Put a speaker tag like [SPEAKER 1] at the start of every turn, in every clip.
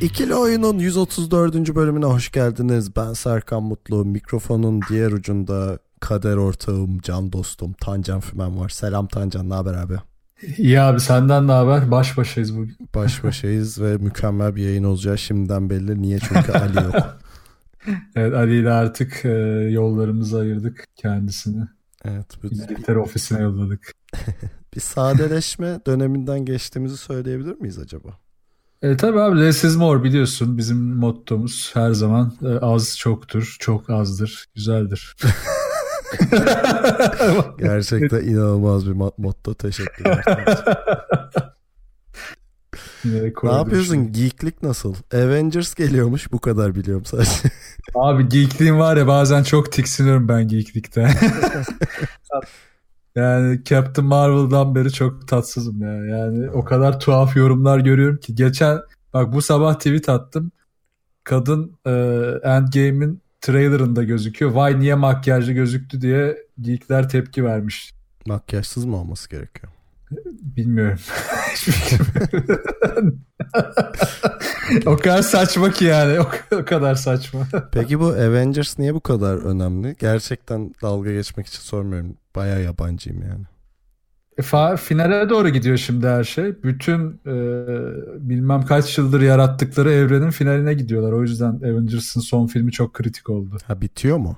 [SPEAKER 1] İkili Oyun'un 134. bölümüne hoş geldiniz. Ben Serkan Mutlu. Mikrofonun diğer ucunda kader ortağım, can dostum Tancan Fümen var. Selam Tancan, ne haber abi?
[SPEAKER 2] İyi abi senden ne haber? Baş başayız bugün.
[SPEAKER 1] Baş başayız ve mükemmel bir yayın olacağı şimdiden belli. Niye? Çünkü Ali yok.
[SPEAKER 2] Evet Ali ile artık e, yollarımızı ayırdık kendisini.
[SPEAKER 1] Evet.
[SPEAKER 2] İngiltere ofisine yolladık.
[SPEAKER 1] bir sadeleşme döneminden geçtiğimizi söyleyebilir miyiz acaba?
[SPEAKER 2] E, tabii abi less is more biliyorsun bizim mottomuz her zaman e, az çoktur, çok azdır, güzeldir.
[SPEAKER 1] Gerçekten inanılmaz bir motto. Teşekkürler. Ne yapıyorsun?
[SPEAKER 2] şimdi.
[SPEAKER 1] Geeklik nasıl? Avengers geliyormuş. Bu kadar biliyorum sadece.
[SPEAKER 2] Abi geekliğim var ya bazen çok tiksiniyorum ben geeklikten. yani Captain Marvel'dan beri çok tatsızım ya. Yani o kadar tuhaf yorumlar görüyorum ki. Geçen bak bu sabah tweet attım. Kadın e, Endgame'in trailerında gözüküyor. Vay niye makyajlı gözüktü diye geekler tepki vermiş.
[SPEAKER 1] Makyajsız mı olması gerekiyor?
[SPEAKER 2] Bilmiyorum. O kadar saçma ki yani. O, o kadar saçma.
[SPEAKER 1] Peki bu Avengers niye bu kadar önemli? Gerçekten dalga geçmek için sormuyorum. Baya yabancıyım yani.
[SPEAKER 2] E, finale doğru gidiyor şimdi her şey. Bütün e, bilmem kaç yıldır yarattıkları evrenin finaline gidiyorlar. O yüzden Avengers'ın son filmi çok kritik oldu.
[SPEAKER 1] Ha bitiyor mu?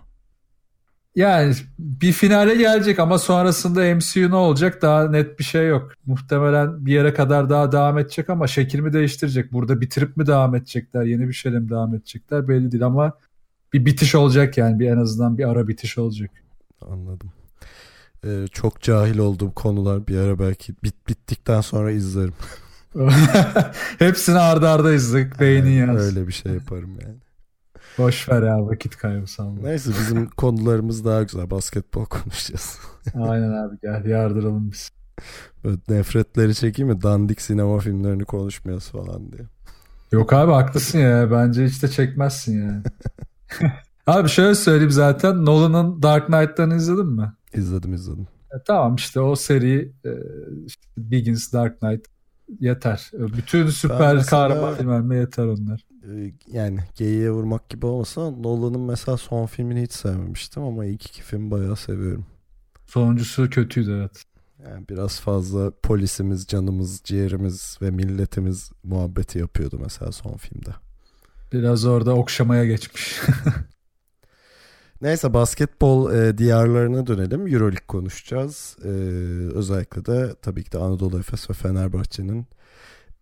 [SPEAKER 2] Yani bir finale gelecek ama sonrasında MCU ne olacak daha net bir şey yok. Muhtemelen bir yere kadar daha devam edecek ama şekil mi değiştirecek? Burada bitirip mi devam edecekler? Yeni bir şeyle mi devam edecekler? Belli değil ama bir bitiş olacak yani. Bir en azından bir ara bitiş olacak.
[SPEAKER 1] Anladım. Ee, çok cahil olduğum konular bir ara belki bit bittikten sonra izlerim.
[SPEAKER 2] Hepsini arda arda izledik. Beynin
[SPEAKER 1] Yani
[SPEAKER 2] yansın.
[SPEAKER 1] Öyle bir şey yaparım yani.
[SPEAKER 2] Boş ver ya vakit kaybı sanma.
[SPEAKER 1] Neyse bizim konularımız daha güzel. Basketbol konuşacağız.
[SPEAKER 2] Aynen abi gel yardıralım biz.
[SPEAKER 1] Böyle nefretleri çekeyim mi? Dandik sinema filmlerini konuşmayız falan diye.
[SPEAKER 2] Yok abi haklısın ya. Bence hiç de çekmezsin yani. abi şöyle söyleyeyim zaten. Nolan'ın Dark Knight'tan izledin mi?
[SPEAKER 1] İzledim izledim.
[SPEAKER 2] E, tamam işte o seri e, işte Begins, Dark Knight yeter. Bütün süper kahraman filmlerine yeter onlar.
[SPEAKER 1] Ee, yani geyiğe vurmak gibi olmasa Nolan'ın mesela son filmini hiç sevmemiştim ama ilk iki film bayağı seviyorum.
[SPEAKER 2] Sonuncusu kötüydü evet.
[SPEAKER 1] Yani biraz fazla polisimiz, canımız, ciğerimiz ve milletimiz muhabbeti yapıyordu mesela son filmde.
[SPEAKER 2] Biraz orada okşamaya geçmiş.
[SPEAKER 1] Neyse basketbol e, diyarlarına dönelim. Euroleague konuşacağız. E, özellikle de tabii ki de Anadolu Efes ve Fenerbahçe'nin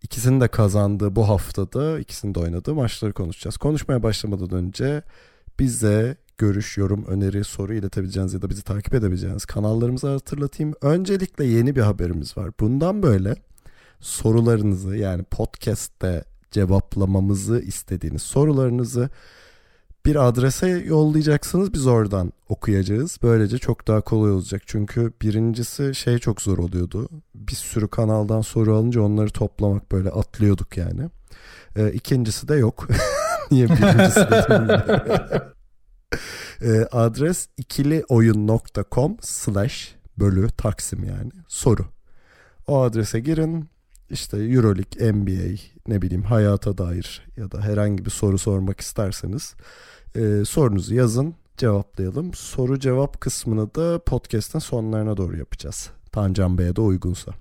[SPEAKER 1] ikisinin de kazandığı bu haftada ikisinin de oynadığı maçları konuşacağız. Konuşmaya başlamadan önce bize görüş, yorum, öneri, soru iletebileceğiniz ya da bizi takip edebileceğiniz kanallarımızı hatırlatayım. Öncelikle yeni bir haberimiz var. Bundan böyle sorularınızı yani podcast'te cevaplamamızı istediğiniz sorularınızı bir adrese yollayacaksınız biz oradan okuyacağız. Böylece çok daha kolay olacak. Çünkü birincisi şey çok zor oluyordu. Bir sürü kanaldan soru alınca onları toplamak böyle atlıyorduk yani. Ee, ikincisi de yok. Niye birincisi de bilmiyorum. Ee, adres ikilioyun.com slash bölü taksim yani soru. O adrese girin. İşte Euroleague, NBA, ne bileyim hayata dair ya da herhangi bir soru sormak isterseniz e, sorunuzu yazın cevaplayalım. Soru cevap kısmını da podcast'ın sonlarına doğru yapacağız. Tancan Bey'e de uygunsa.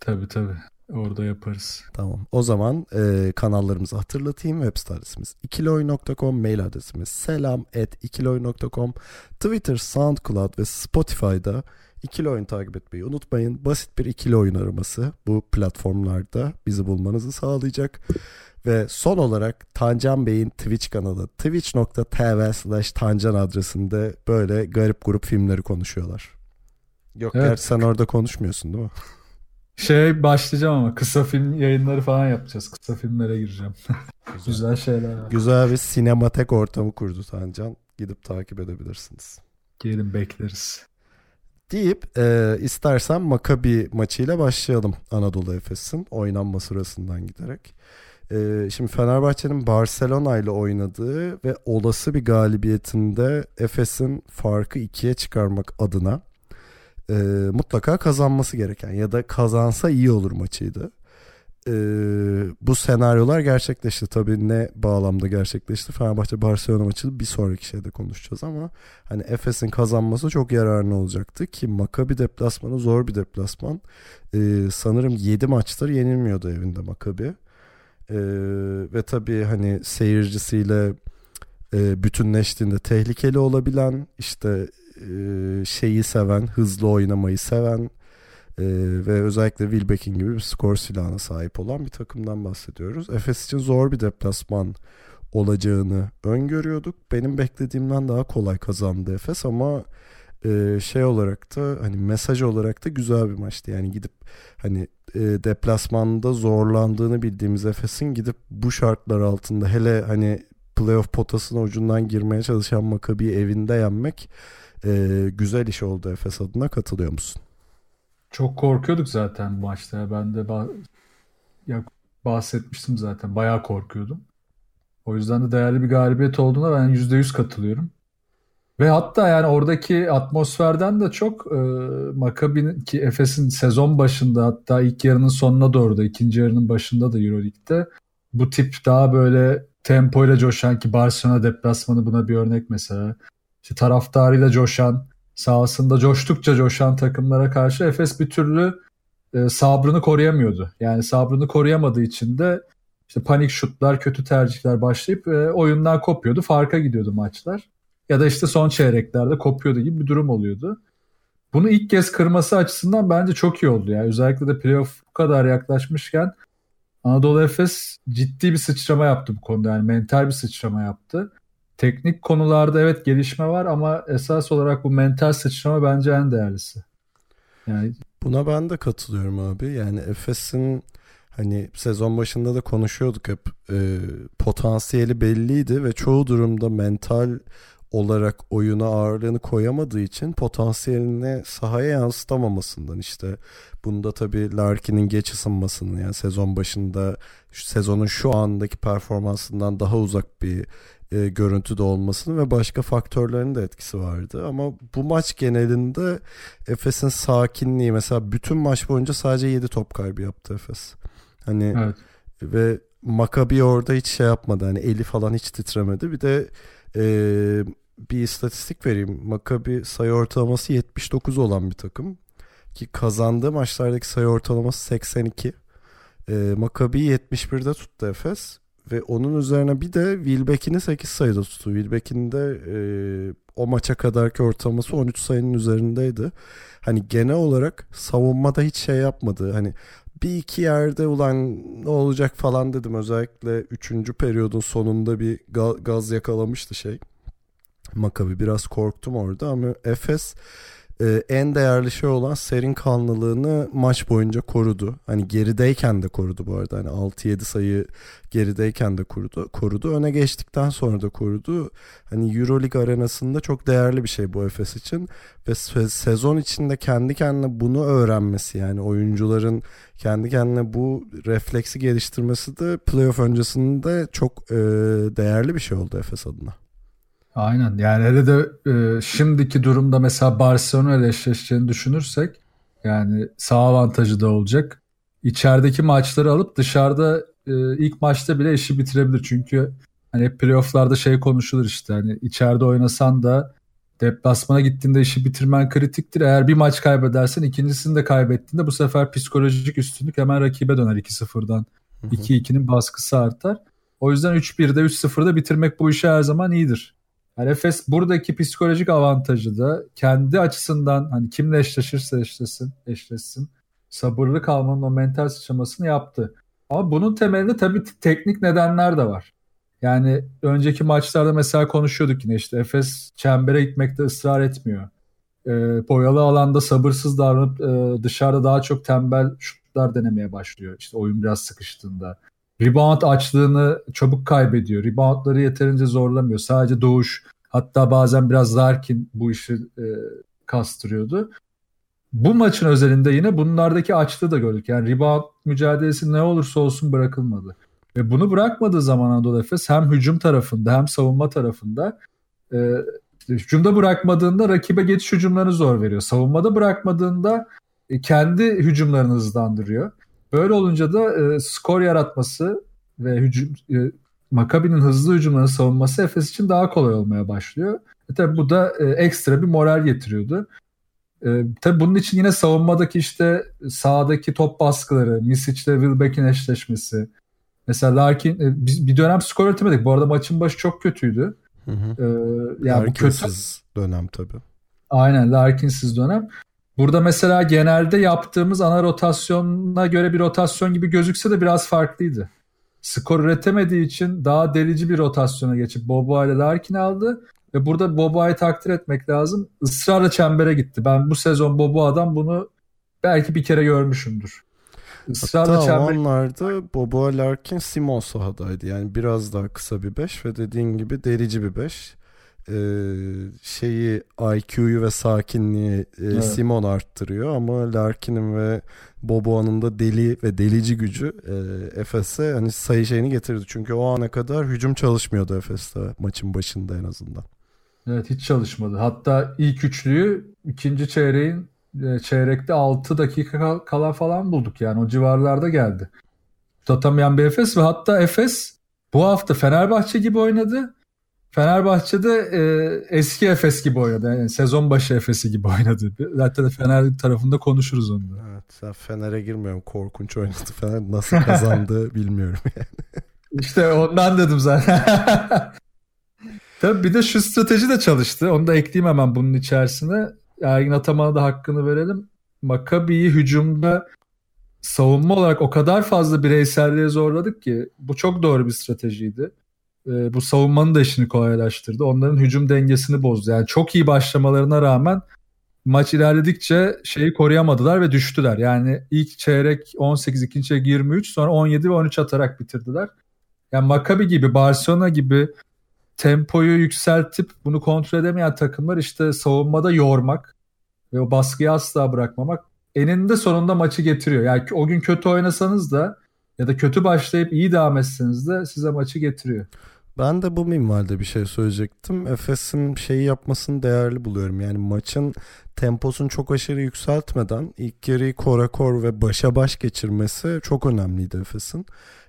[SPEAKER 2] tabii tabii. Orada yaparız.
[SPEAKER 1] Tamam. O zaman e, kanallarımızı hatırlatayım. Web site adresimiz ikiloy.com, mail adresimiz selam at ikiloy.com, Twitter, SoundCloud ve Spotify'da ikili oyun takip etmeyi unutmayın. Basit bir ikili oyun araması bu platformlarda bizi bulmanızı sağlayacak. Ve son olarak Tancan Bey'in Twitch kanalı twitch.tv slash tancan adresinde böyle garip grup filmleri konuşuyorlar. Yok
[SPEAKER 2] Evet.
[SPEAKER 1] gerçi sen orada konuşmuyorsun değil mi?
[SPEAKER 2] Şey başlayacağım ama kısa film yayınları falan yapacağız. Kısa filmlere gireceğim. Güzel, Güzel şeyler var.
[SPEAKER 1] Güzel bir sinematek ortamı kurdu Tancan. Gidip takip edebilirsiniz.
[SPEAKER 2] Gelin bekleriz.
[SPEAKER 1] Deyip e, istersen Makabi maçıyla başlayalım Anadolu Efes'in oynanma sırasından giderek. E, şimdi Fenerbahçe'nin Barcelona ile oynadığı ve olası bir galibiyetinde Efes'in farkı ikiye çıkarmak adına e, mutlaka kazanması gereken ya da kazansa iyi olur maçıydı. E, bu senaryolar gerçekleşti. Tabii ne bağlamda gerçekleşti? Fenerbahçe Barcelona maçı bir sonraki şeyde konuşacağız ama hani Efes'in kazanması çok yararlı olacaktı ki Makabi deplasmanı zor bir deplasman. E, sanırım 7 maçtır yenilmiyordu evinde Makabi. E, ve tabii hani seyircisiyle e, bütünleştiğinde tehlikeli olabilen işte e, şeyi seven, hızlı oynamayı seven e, ve özellikle Wilbeck'in gibi bir skor silahına sahip olan bir takımdan bahsediyoruz. Efes için zor bir deplasman olacağını öngörüyorduk. Benim beklediğimden daha kolay kazandı Efes ama e, şey olarak da hani mesaj olarak da güzel bir maçtı. Yani gidip hani e, deplasmanda zorlandığını bildiğimiz Efes'in gidip bu şartlar altında hele hani playoff potasının ucundan girmeye çalışan Makabi'yi evinde yenmek e, güzel iş oldu Efes adına katılıyor musun?
[SPEAKER 2] Çok korkuyorduk zaten maçta. Ben de bah ya bahsetmiştim zaten. Bayağı korkuyordum. O yüzden de değerli bir galibiyet olduğuna ben %100 katılıyorum. Ve hatta yani oradaki atmosferden de çok e, Maccabi'nin ki Efes'in sezon başında hatta ilk yarının sonuna doğru da ikinci yarının başında da Euroleague'de bu tip daha böyle tempoyla coşan ki Barcelona deplasmanı buna bir örnek mesela işte taraftarıyla coşan, sahasında coştukça coşan takımlara karşı Efes bir türlü e, sabrını koruyamıyordu. Yani sabrını koruyamadığı için de işte panik şutlar, kötü tercihler başlayıp e, oyundan kopuyordu. Farka gidiyordu maçlar. Ya da işte son çeyreklerde kopuyordu gibi bir durum oluyordu. Bunu ilk kez kırması açısından bence çok iyi oldu. Yani özellikle de playoff bu kadar yaklaşmışken Anadolu Efes ciddi bir sıçrama yaptı bu konuda. Yani mental bir sıçrama yaptı teknik konularda evet gelişme var ama esas olarak bu mental sıçrama bence en değerlisi.
[SPEAKER 1] Yani buna ben de katılıyorum abi. Yani Efes'in hani sezon başında da konuşuyorduk hep e, potansiyeli belliydi ve çoğu durumda mental olarak oyuna ağırlığını koyamadığı için potansiyelini sahaya yansıtamamasından işte bunda tabii Larkin'in geç ısınmasının yani sezon başında sezonun şu andaki performansından daha uzak bir e, görüntüde olmasının ve başka faktörlerin de etkisi vardı. Ama bu maç genelinde Efes'in sakinliği mesela bütün maç boyunca sadece 7 top kaybı yaptı Efes. Hani evet. ve Makabi orada hiç şey yapmadı. Hani eli falan hiç titremedi. Bir de e, bir istatistik vereyim. Makabi sayı ortalaması 79 olan bir takım. Ki kazandığı maçlardaki sayı ortalaması 82. E, Makabi 71'de tuttu Efes. Ve onun üzerine bir de Wilbeck'ini 8 sayıda tuttu. Wilbeck'in de e, o maça kadarki ortalaması 13 sayının üzerindeydi. Hani genel olarak savunmada hiç şey yapmadı. Hani bir iki yerde ulan ne olacak falan dedim. Özellikle 3. periyodun sonunda bir gaz yakalamıştı şey. Makabi biraz korktum orada ama Efes e, en değerli şey olan serin kanlılığını maç boyunca korudu. Hani gerideyken de korudu bu arada. Hani 6-7 sayı gerideyken de korudu. korudu. Öne geçtikten sonra da korudu. Hani Euroleague arenasında çok değerli bir şey bu Efes için. Ve sezon içinde kendi kendine bunu öğrenmesi yani oyuncuların kendi kendine bu refleksi geliştirmesi de playoff öncesinde çok e, değerli bir şey oldu Efes adına.
[SPEAKER 2] Aynen yani hele de e, şimdiki durumda mesela Barcelona ile eşleşeceğini düşünürsek yani sağ avantajı da olacak. İçerideki maçları alıp dışarıda e, ilk maçta bile işi bitirebilir. Çünkü hani hep playofflarda şey konuşulur işte hani içeride oynasan da deplasmana gittiğinde işi bitirmen kritiktir. Eğer bir maç kaybedersen ikincisini de kaybettiğinde bu sefer psikolojik üstünlük hemen rakibe döner 2-0'dan. 2-2'nin baskısı artar. O yüzden 3-1'de 3-0'da bitirmek bu işe her zaman iyidir. Yani Efes buradaki psikolojik avantajı da kendi açısından hani kimle eşleşirse eşleşsin, eşleşsin sabırlı kalmanın o mental sıçramasını yaptı. Ama bunun temelinde tabii teknik nedenler de var. Yani önceki maçlarda mesela konuşuyorduk yine işte Efes çembere gitmekte ısrar etmiyor. E, boyalı alanda sabırsız davranıp e, dışarıda daha çok tembel şut şutlar denemeye başlıyor. İşte oyun biraz sıkıştığında. Rebound açlığını çabuk kaybediyor. Reboundları yeterince zorlamıyor. Sadece Doğuş hatta bazen biraz Larkin bu işi e, kastırıyordu. Bu maçın özelinde yine bunlardaki açlığı da gördük. Yani rebound mücadelesi ne olursa olsun bırakılmadı. Ve bunu bırakmadığı zaman Anadolu Efes hem hücum tarafında hem savunma tarafında e, hücumda bırakmadığında rakibe geçiş hücumlarını zor veriyor. Savunmada bırakmadığında e, kendi hücumlarını hızlandırıyor. Böyle olunca da e, skor yaratması ve hücum e, Makabi'nin hızlı hücumlarını savunması Efes için daha kolay olmaya başlıyor. E tabi bu da e, ekstra bir moral getiriyordu. E, tabi bunun için yine savunmadaki işte sağdaki top baskıları, Misic ile Wilbeck'in eşleşmesi. Mesela Larkin e, biz bir dönem skor üretemedik. Bu arada maçın başı çok kötüydü.
[SPEAKER 1] Hı hı.
[SPEAKER 2] E, yani bu kötü
[SPEAKER 1] Larkinsiz dönem tabii.
[SPEAKER 2] Aynen Larkinsiz dönem. Burada mesela genelde yaptığımız ana rotasyona göre bir rotasyon gibi gözükse de biraz farklıydı. Skor üretemediği için daha delici bir rotasyona geçip Boboa ile Larkin aldı. Ve burada Boboa'yı takdir etmek lazım. Israrla çembere gitti. Ben bu sezon Boboa'dan bunu belki bir kere görmüşümdür. Israrla
[SPEAKER 1] Hatta o
[SPEAKER 2] çembere
[SPEAKER 1] anlarda Boboa Larkin Simon sahadaydı. Yani biraz daha kısa bir 5 ve dediğin gibi delici bir 5. Ee, şeyi IQ'yu ve sakinliği e,
[SPEAKER 2] Evet.
[SPEAKER 1] Simon arttırıyor ama Larkin'in ve Boboa'nın da deli ve delici gücü e, Efes'e hani sayı şeyini getirdi. Çünkü o ana kadar hücum çalışmıyordu Efes'te maçın başında en azından.
[SPEAKER 2] Evet hiç çalışmadı. Hatta ilk üçlüyü ikinci çeyreğin e, çeyrekte 6 dakika kal- kala falan bulduk yani o civarlarda geldi. Tutamayan bir Efes ve hatta Efes bu hafta Fenerbahçe gibi oynadı. Fenerbahçe'de e, eski Efes gibi oynadı. Yani sezon başı Efes'i gibi oynadı. Zaten Fener tarafında konuşuruz onu da.
[SPEAKER 1] Evet, Fener'e girmiyorum. Korkunç oynadı. Fener nasıl kazandı bilmiyorum.
[SPEAKER 2] İşte ondan dedim zaten. Tabii bir de şu strateji de çalıştı. Onu da ekleyeyim hemen bunun içerisine. Ergin Ataman'a da hakkını verelim. Maccabi'yi hücumda savunma olarak o kadar fazla bireyselliğe zorladık ki bu çok doğru bir stratejiydi. Ee, bu savunmanın da işini kolaylaştırdı. Onların hücum dengesini bozdu. Yani çok iyi başlamalarına rağmen maç ilerledikçe şeyi koruyamadılar ve düştüler. Yani ilk çeyrek 18, ikinci çeyrek 23 sonra 17 ve 13 atarak bitirdiler. Yani Maccabi gibi, Barcelona gibi tempoyu yükseltip bunu kontrol edemeyen takımlar işte savunmada yormak ve o baskıyı asla bırakmamak eninde sonunda maçı getiriyor. Yani o gün kötü oynasanız da ya da kötü başlayıp iyi devam etseniz de size maçı getiriyor.
[SPEAKER 1] Ben de bu minvalde bir şey söyleyecektim. Efes'in şeyi yapmasını değerli buluyorum. Yani maçın temposunu çok aşırı yükseltmeden ilk yarıyı kora kor ve başa baş geçirmesi çok önemliydi Efes'in.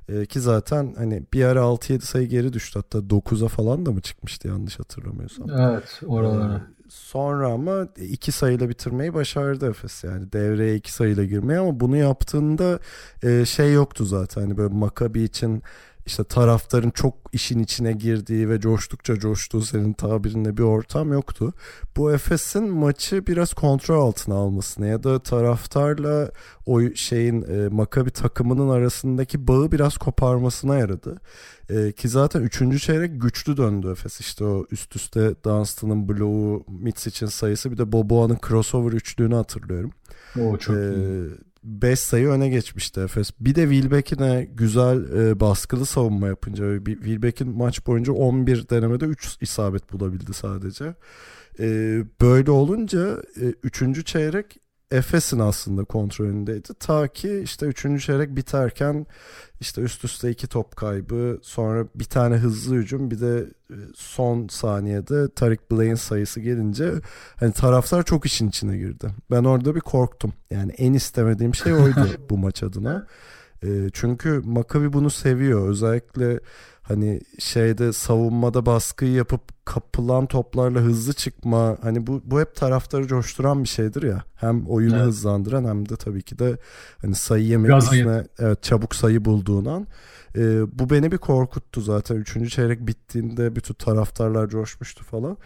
[SPEAKER 1] Ee, ki zaten hani bir ara 6-7 sayı geri düştü. Hatta 9'a falan da mı çıkmıştı yanlış hatırlamıyorsam.
[SPEAKER 2] Evet oralara.
[SPEAKER 1] Ee, Sonra ama iki sayıyla bitirmeyi başardı Efes yani devreye iki sayıyla girmeyi ama bunu yaptığında e, şey yoktu zaten hani böyle Makabi için işte taraftarın çok işin içine girdiği ve coştukça coştuğu senin tabirinde bir ortam yoktu. Bu Efes'in maçı biraz kontrol altına almasına ya da taraftarla o şeyin e, Makabi takımının arasındaki bağı biraz koparmasına yaradı. E, ki zaten 3. çeyrek güçlü döndü Efes. İşte o üst üste Dunstan'ın bloğu, Mitsic'in sayısı bir de Boboa'nın crossover üçlüğünü hatırlıyorum.
[SPEAKER 2] O çok
[SPEAKER 1] Ee,
[SPEAKER 2] iyi.
[SPEAKER 1] 5 sayı öne geçmişti Efes. Bir de Wilbeck'ine güzel e, baskılı savunma yapınca Wilbeck'in maç boyunca 11 denemede 3 isabet bulabildi sadece. E, böyle olunca 3. çeyrek Efes'in aslında kontrolündeydi. Ta ki işte 3. çeyrek biterken işte üst üste iki top kaybı sonra bir tane hızlı hücum bir de e, son saniyede Tarik Blaine sayısı gelince hani taraftar çok işin içine girdi. Ben orada bir korktum. Yani en istemediğim şey oydu bu maç adına. E, çünkü Maccabi bunu seviyor. Özellikle hani şeyde savunmada baskıyı yapıp kapılan toplarla hızlı çıkma hani bu bu hep taraftarı coşturan bir şeydir ya. Hem oyunu
[SPEAKER 2] Evet.
[SPEAKER 1] hızlandıran hem de tabii ki de hani sayı üstüne evet çabuk sayı bulduğun an. E, bu beni bir korkuttu zaten. Üçüncü çeyrek bittiğinde bütün taraftarlar coşmuştu falan.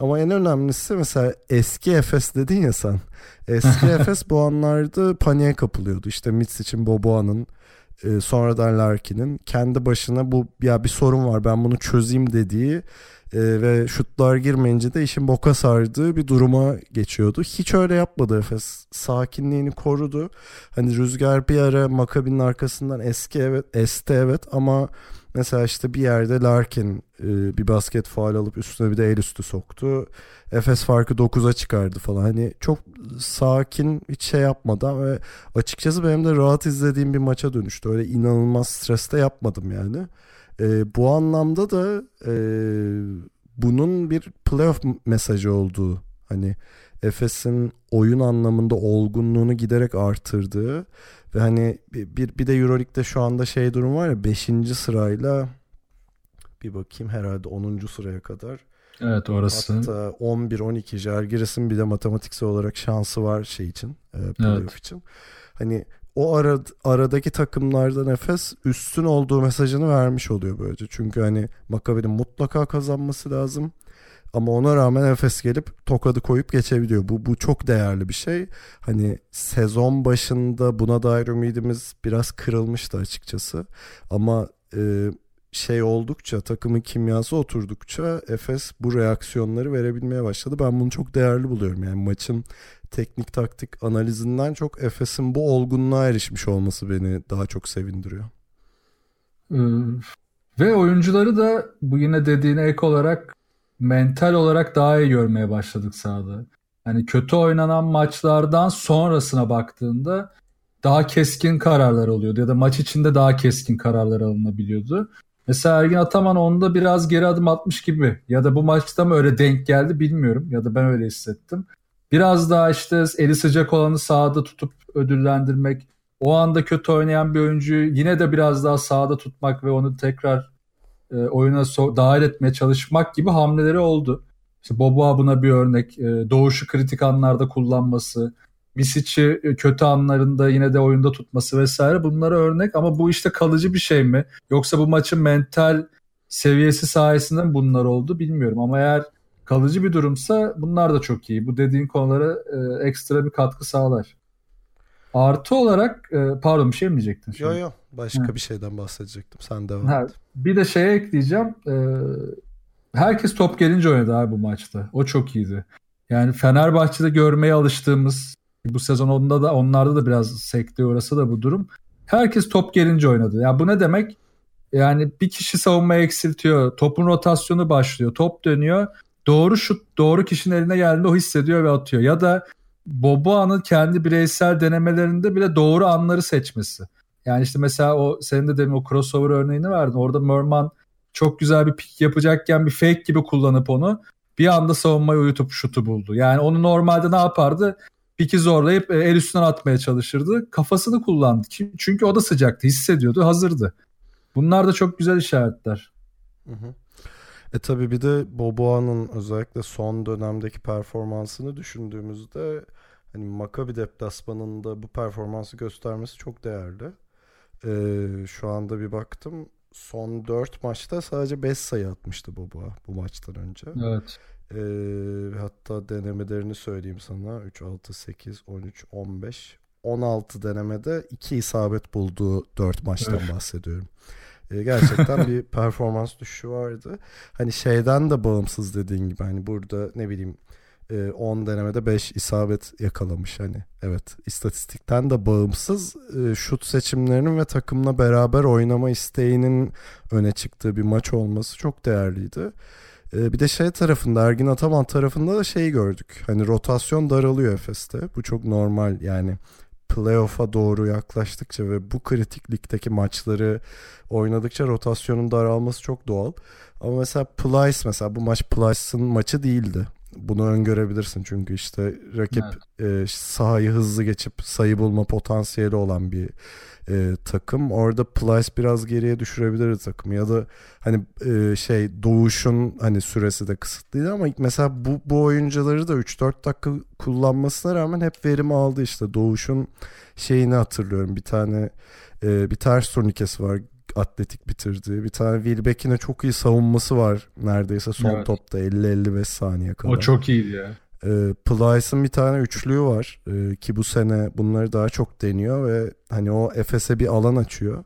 [SPEAKER 1] Ama en önemlisi mesela eski Efes dedin ya sen. Eski Efes bu anlarda paniğe kapılıyordu. İşte Mitsic'in Boboa'nın e, sonradan Larkin'in kendi başına bu ya bir sorun var ben bunu çözeyim dediği e, ve şutlar girmeyince de işin boka sardığı bir duruma geçiyordu. Hiç öyle yapmadı Efes. Sakinliğini korudu. Hani rüzgar bir ara Makabi'nin arkasından eski evet, esti evet ama mesela işte bir yerde Larkin e, bir basket faal alıp üstüne bir de el üstü soktu. Efes farkı 9'a çıkardı falan. Hani çok sakin hiç şey yapmadan ve açıkçası benim de rahat izlediğim bir maça dönüştü. Öyle inanılmaz streste yapmadım yani. E, bu anlamda da e, bunun bir playoff mesajı olduğu hani Efes'in oyun anlamında olgunluğunu giderek artırdığı hani bir, bir, de Euroleague'de şu anda şey durum var ya 5. sırayla bir bakayım herhalde 10. sıraya kadar.
[SPEAKER 2] Evet orası.
[SPEAKER 1] Hatta 11-12 Jalgiris'in bir de matematiksel olarak şansı var şey için. E, playoff evet. için. Hani o ara, aradaki takımlardan Efes üstün olduğu mesajını vermiş oluyor böylece. Çünkü hani Makabi'nin mutlaka kazanması lazım. Ama ona rağmen Efes gelip tokadı koyup geçebiliyor. Bu, bu çok değerli bir şey. Hani sezon başında buna dair ümidimiz biraz kırılmıştı açıkçası. Ama e, şey oldukça takımın kimyası oturdukça Efes bu reaksiyonları verebilmeye başladı. Ben bunu çok değerli buluyorum. Yani maçın teknik taktik analizinden çok Efes'in bu olgunluğa erişmiş olması beni daha çok sevindiriyor.
[SPEAKER 2] Ee, ve oyuncuları da bu yine dediğine ek olarak mental olarak daha iyi görmeye başladık sahada. Hani kötü oynanan maçlardan sonrasına baktığında daha keskin kararlar oluyordu ya da maç içinde daha keskin kararlar alınabiliyordu. Mesela Ergin Ataman onda biraz geri adım atmış gibi ya da bu maçta mı öyle denk geldi bilmiyorum ya da ben öyle hissettim. Biraz daha işte eli sıcak olanı sahada tutup ödüllendirmek, o anda kötü oynayan bir oyuncuyu yine de biraz daha sahada tutmak ve onu tekrar e, oyuna so- dahil etmeye çalışmak gibi hamleleri oldu. İşte Boboa buna bir örnek. E, doğuşu kritik anlarda kullanması, Misic'i e, kötü anlarında yine de oyunda tutması vesaire bunlara örnek ama bu işte kalıcı bir şey mi? Yoksa bu maçın mental seviyesi sayesinde bunlar oldu bilmiyorum ama eğer kalıcı bir durumsa bunlar da çok iyi. Bu dediğin konulara e, ekstra bir katkı sağlar. Artı olarak e, pardon bir şey mi diyecektin?
[SPEAKER 1] Yok yok başka ha. bir şeyden bahsedecektim. Sen devam ha, et.
[SPEAKER 2] Bir de şeye ekleyeceğim. E, herkes top gelince oynadı abi bu maçta. O çok iyiydi. Yani Fenerbahçe'de görmeye alıştığımız bu sezon onda da onlarda da biraz sekti orası da bu durum. Herkes top gelince oynadı. Ya yani bu ne demek? Yani bir kişi savunmayı eksiltiyor. Topun rotasyonu başlıyor. Top dönüyor doğru şut doğru kişinin eline geldiğinde o hissediyor ve atıyor. Ya da Boboa'nın kendi bireysel denemelerinde bile doğru anları seçmesi. Yani işte mesela o senin de demin o crossover örneğini verdin. Orada Merman çok güzel bir pik yapacakken bir fake gibi kullanıp onu bir anda savunmayı uyutup şutu buldu. Yani onu normalde ne yapardı? Piki zorlayıp e, el üstünden atmaya çalışırdı. Kafasını kullandı. Çünkü o da sıcaktı, hissediyordu, hazırdı. Bunlar da çok güzel işaretler. Hı hı.
[SPEAKER 1] E tabi bir de Boboa'nın özellikle son dönemdeki performansını düşündüğümüzde hani Maccabi deplasmanında bu performansı göstermesi çok değerli. Ee, şu anda bir baktım son 4 maçta sadece 5 sayı atmıştı Boboa bu maçtan önce.
[SPEAKER 2] Evet.
[SPEAKER 1] Ee, hatta denemelerini söyleyeyim sana 3, 6, 8, 13, 15, 16 denemede 2 isabet bulduğu 4 maçtan evet. bahsediyorum. E, gerçekten bir performans düşüşü vardı. Hani şeyden de bağımsız dediğin gibi hani burada ne bileyim 10 e, denemede 5 isabet yakalamış hani. Evet istatistikten de bağımsız e, şut seçimlerinin ve takımla beraber oynama isteğinin öne çıktığı bir maç olması çok değerliydi. Bir de şey tarafında Ergin Ataman tarafında da şeyi gördük. Hani rotasyon daralıyor Efes'te. Bu çok normal yani playoff'a doğru yaklaştıkça ve bu kritik ligdeki maçları oynadıkça rotasyonun daralması çok doğal. Ama mesela Plyce mesela bu maç Plyce'ın maçı değildi. Bunu öngörebilirsin çünkü işte rakip evet. e, sahayı hızlı geçip sayı bulma potansiyeli olan bir e, takım. Orada Plyce biraz geriye düşürebilir takım ya da hani e, şey doğuşun hani süresi de kısıtlıydı ama mesela bu, bu oyuncuları da 3-4 dakika kullanmasına rağmen hep verim aldı işte doğuşun şeyini hatırlıyorum bir tane e, bir ters turnikesi var atletik bitirdi. Bir tane Wilbeck'ine çok iyi savunması var neredeyse son evet. topta 50-55 saniye kadar.
[SPEAKER 2] O çok iyiydi ya.
[SPEAKER 1] E, Plyce'ın bir tane üçlüğü var e, ki bu sene bunları daha çok deniyor ve hani o Efes'e bir alan açıyor.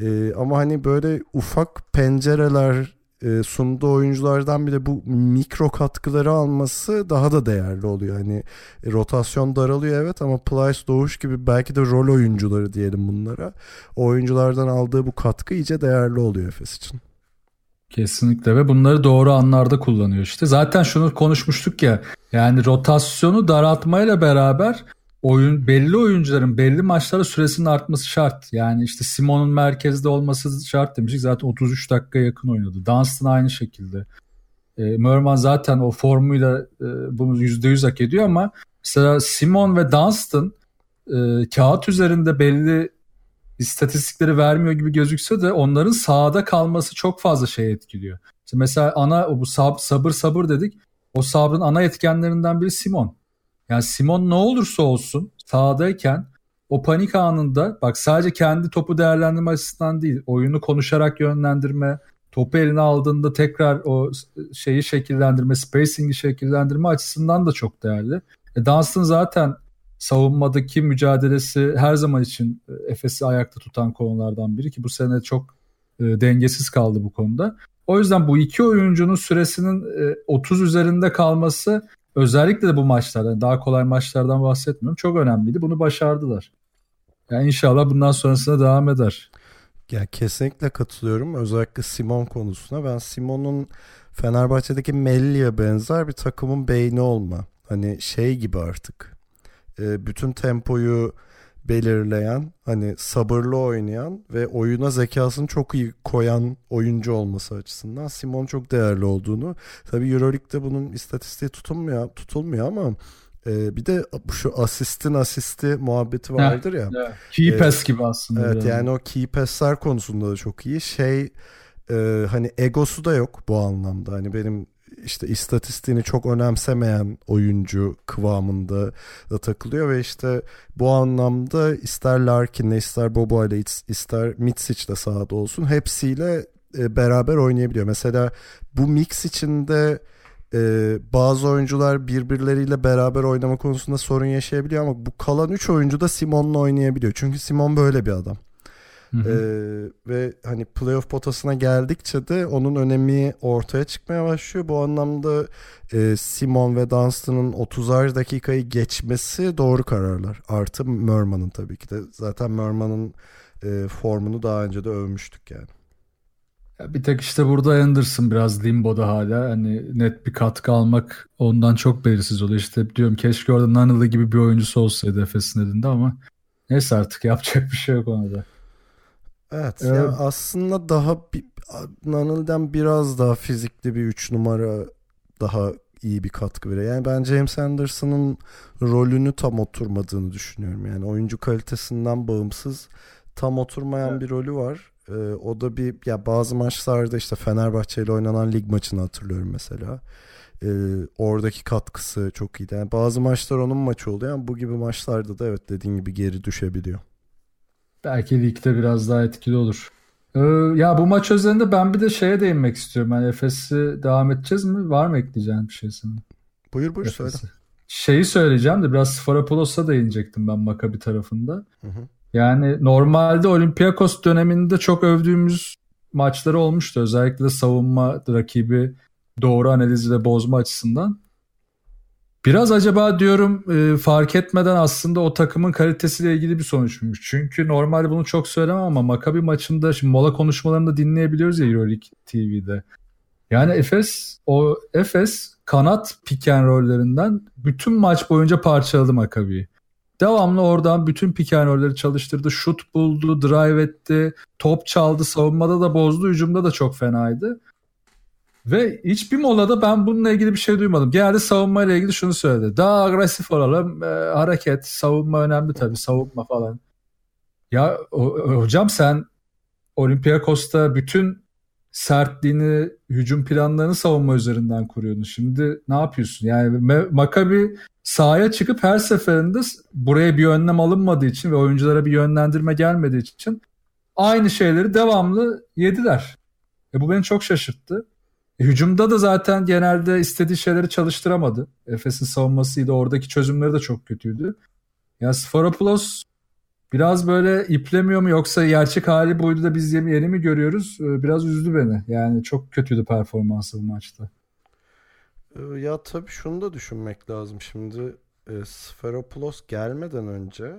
[SPEAKER 1] E, ama hani böyle ufak pencereler e, sunduğu oyunculardan bile bu mikro katkıları alması daha da değerli oluyor. Hani e, rotasyon daralıyor evet ama Plyce Doğuş gibi belki de rol oyuncuları diyelim bunlara. O oyunculardan aldığı bu katkı iyice değerli oluyor Efes için.
[SPEAKER 2] Kesinlikle ve bunları doğru anlarda kullanıyor işte. Zaten şunu konuşmuştuk ya yani rotasyonu daraltmayla beraber oyun belli oyuncuların belli maçlara süresinin artması şart. Yani işte Simon'un merkezde olması şart demiştik. Zaten 33 dakika yakın oynadı. Dunstan aynı şekilde. E, Merman zaten o formuyla e, bunu %100 hak ediyor ama mesela Simon ve Dunstan e, kağıt üzerinde belli istatistikleri vermiyor gibi gözükse de onların sahada kalması çok fazla şey etkiliyor. İşte mesela ana bu sab, sabır sabır dedik. O sabrın ana etkenlerinden biri Simon. Yani Simon ne olursa olsun sahadayken o panik anında bak sadece kendi topu değerlendirme açısından değil oyunu konuşarak yönlendirme topu eline aldığında tekrar o şeyi şekillendirme spacing'i şekillendirme açısından da çok değerli. E, Dunstan zaten savunmadaki mücadelesi her zaman için e, Efes'i ayakta tutan konulardan biri ki bu sene çok e, dengesiz kaldı bu konuda. O yüzden bu iki oyuncunun süresinin e, 30 üzerinde kalması özellikle de bu maçlarda daha kolay maçlardan bahsetmiyorum çok önemliydi. Bunu başardılar. Yani inşallah bundan sonrasında devam eder.
[SPEAKER 1] Ya kesinlikle katılıyorum. Özellikle Simon konusuna. Ben Simon'un Fenerbahçe'deki Melli'ye benzer bir takımın beyni olma. Hani şey gibi artık. E, bütün tempoyu belirleyen, hani sabırlı oynayan ve oyuna zekasını çok iyi koyan oyuncu olması açısından Simon çok değerli olduğunu. Tabii EuroLeague'de bunun istatistiği tutulmuyor, tutulmuyor ama e, bir de şu asistin asisti muhabbeti vardır ya.
[SPEAKER 2] Evet. Key pass gibi aslında.
[SPEAKER 1] Evet yani. yani o key pass'ler konusunda da çok iyi. Şey e, hani egosu da yok bu anlamda. Hani benim işte istatistiğini çok önemsemeyen oyuncu kıvamında da takılıyor ve işte bu anlamda ister Larkin'le ister Bobo ile ister Mitsic de sahada olsun hepsiyle e, beraber oynayabiliyor. Mesela bu mix içinde e, bazı oyuncular birbirleriyle beraber oynama konusunda sorun yaşayabiliyor ama bu kalan 3 oyuncu da Simon'la oynayabiliyor. Çünkü Simon böyle bir adam. Ee, ve hani playoff potasına geldikçe de onun önemi ortaya çıkmaya başlıyor. Bu anlamda e, Simon ve Dunstan'ın 30'ar dakikayı geçmesi doğru kararlar. Artı Merman'ın tabii ki de. Zaten Merman'ın e, formunu daha önce de övmüştük yani.
[SPEAKER 2] Ya bir tek işte burada Anderson biraz limboda hala. Hani net bir katkı almak ondan çok belirsiz oluyor. İşte diyorum keşke orada Nunnally gibi bir oyuncusu olsaydı Efes'in elinde ama neyse artık yapacak bir şey yok ona da.
[SPEAKER 1] Evet, evet. Yani aslında daha Nanıl'den biraz daha fizikli bir 3 numara daha iyi bir katkı veriyor. Yani ben James Anderson'ın rolünü tam oturmadığını düşünüyorum. Yani oyuncu kalitesinden bağımsız tam oturmayan evet. bir rolü var. Ee, o da bir ya bazı maçlarda işte Fenerbahçe ile oynanan lig maçını hatırlıyorum mesela. Ee, oradaki katkısı çok iyiydi. Yani bazı maçlar onun maçı oluyor ama bu gibi maçlarda da evet dediğin gibi geri düşebiliyor.
[SPEAKER 2] Belki ligde biraz daha etkili olur. Ee, ya bu maç özelinde ben bir de şeye değinmek istiyorum. Yani Efes'i devam edeceğiz mi? Var mı ekleyeceğin bir şey senin?
[SPEAKER 1] Buyur buyur Efes'i. söyle.
[SPEAKER 2] Şeyi söyleyeceğim de biraz Sfarapoulos'a değinecektim ben Makabi tarafında. Hı hı. Yani normalde Olympiakos döneminde çok övdüğümüz maçları olmuştu. Özellikle savunma rakibi doğru analizi bozma açısından. Biraz acaba diyorum e, fark etmeden aslında o takımın kalitesiyle ilgili bir sonuçmuş. Çünkü normalde bunu çok söylemem ama Makabi maçında şimdi mola konuşmalarını da dinleyebiliyoruz ya Euroleague TV'de. Yani Efes o Efes kanat piken rollerinden bütün maç boyunca parçaladı Makabi'yi. Devamlı oradan bütün piken rolleri çalıştırdı. Şut buldu, drive etti, top çaldı, savunmada da bozdu, hücumda da çok fenaydı. Ve hiçbir molada ben bununla ilgili bir şey duymadım. Genelde savunma ile ilgili şunu söyledi. Daha agresif olalım. E, hareket, savunma önemli tabii. Savunma falan. Ya o, hocam sen Olympiakos'ta bütün sertliğini, hücum planlarını savunma üzerinden kuruyordun. Şimdi ne yapıyorsun? Yani Makabi sahaya çıkıp her seferinde buraya bir önlem alınmadığı için ve oyunculara bir yönlendirme gelmediği için aynı şeyleri devamlı yediler. E bu beni çok şaşırttı. Hücumda da zaten genelde istediği şeyleri çalıştıramadı. Efes'in savunmasıydı. Oradaki çözümleri de çok kötüydü. Ya Sforopoulos biraz böyle iplemiyor mu yoksa gerçek hali buydu da biz yeni, mi görüyoruz? E, biraz üzdü beni. Yani çok kötüydü performansı bu maçta.
[SPEAKER 1] E, ya tabii şunu da düşünmek lazım. Şimdi e, Sferopoulos gelmeden önce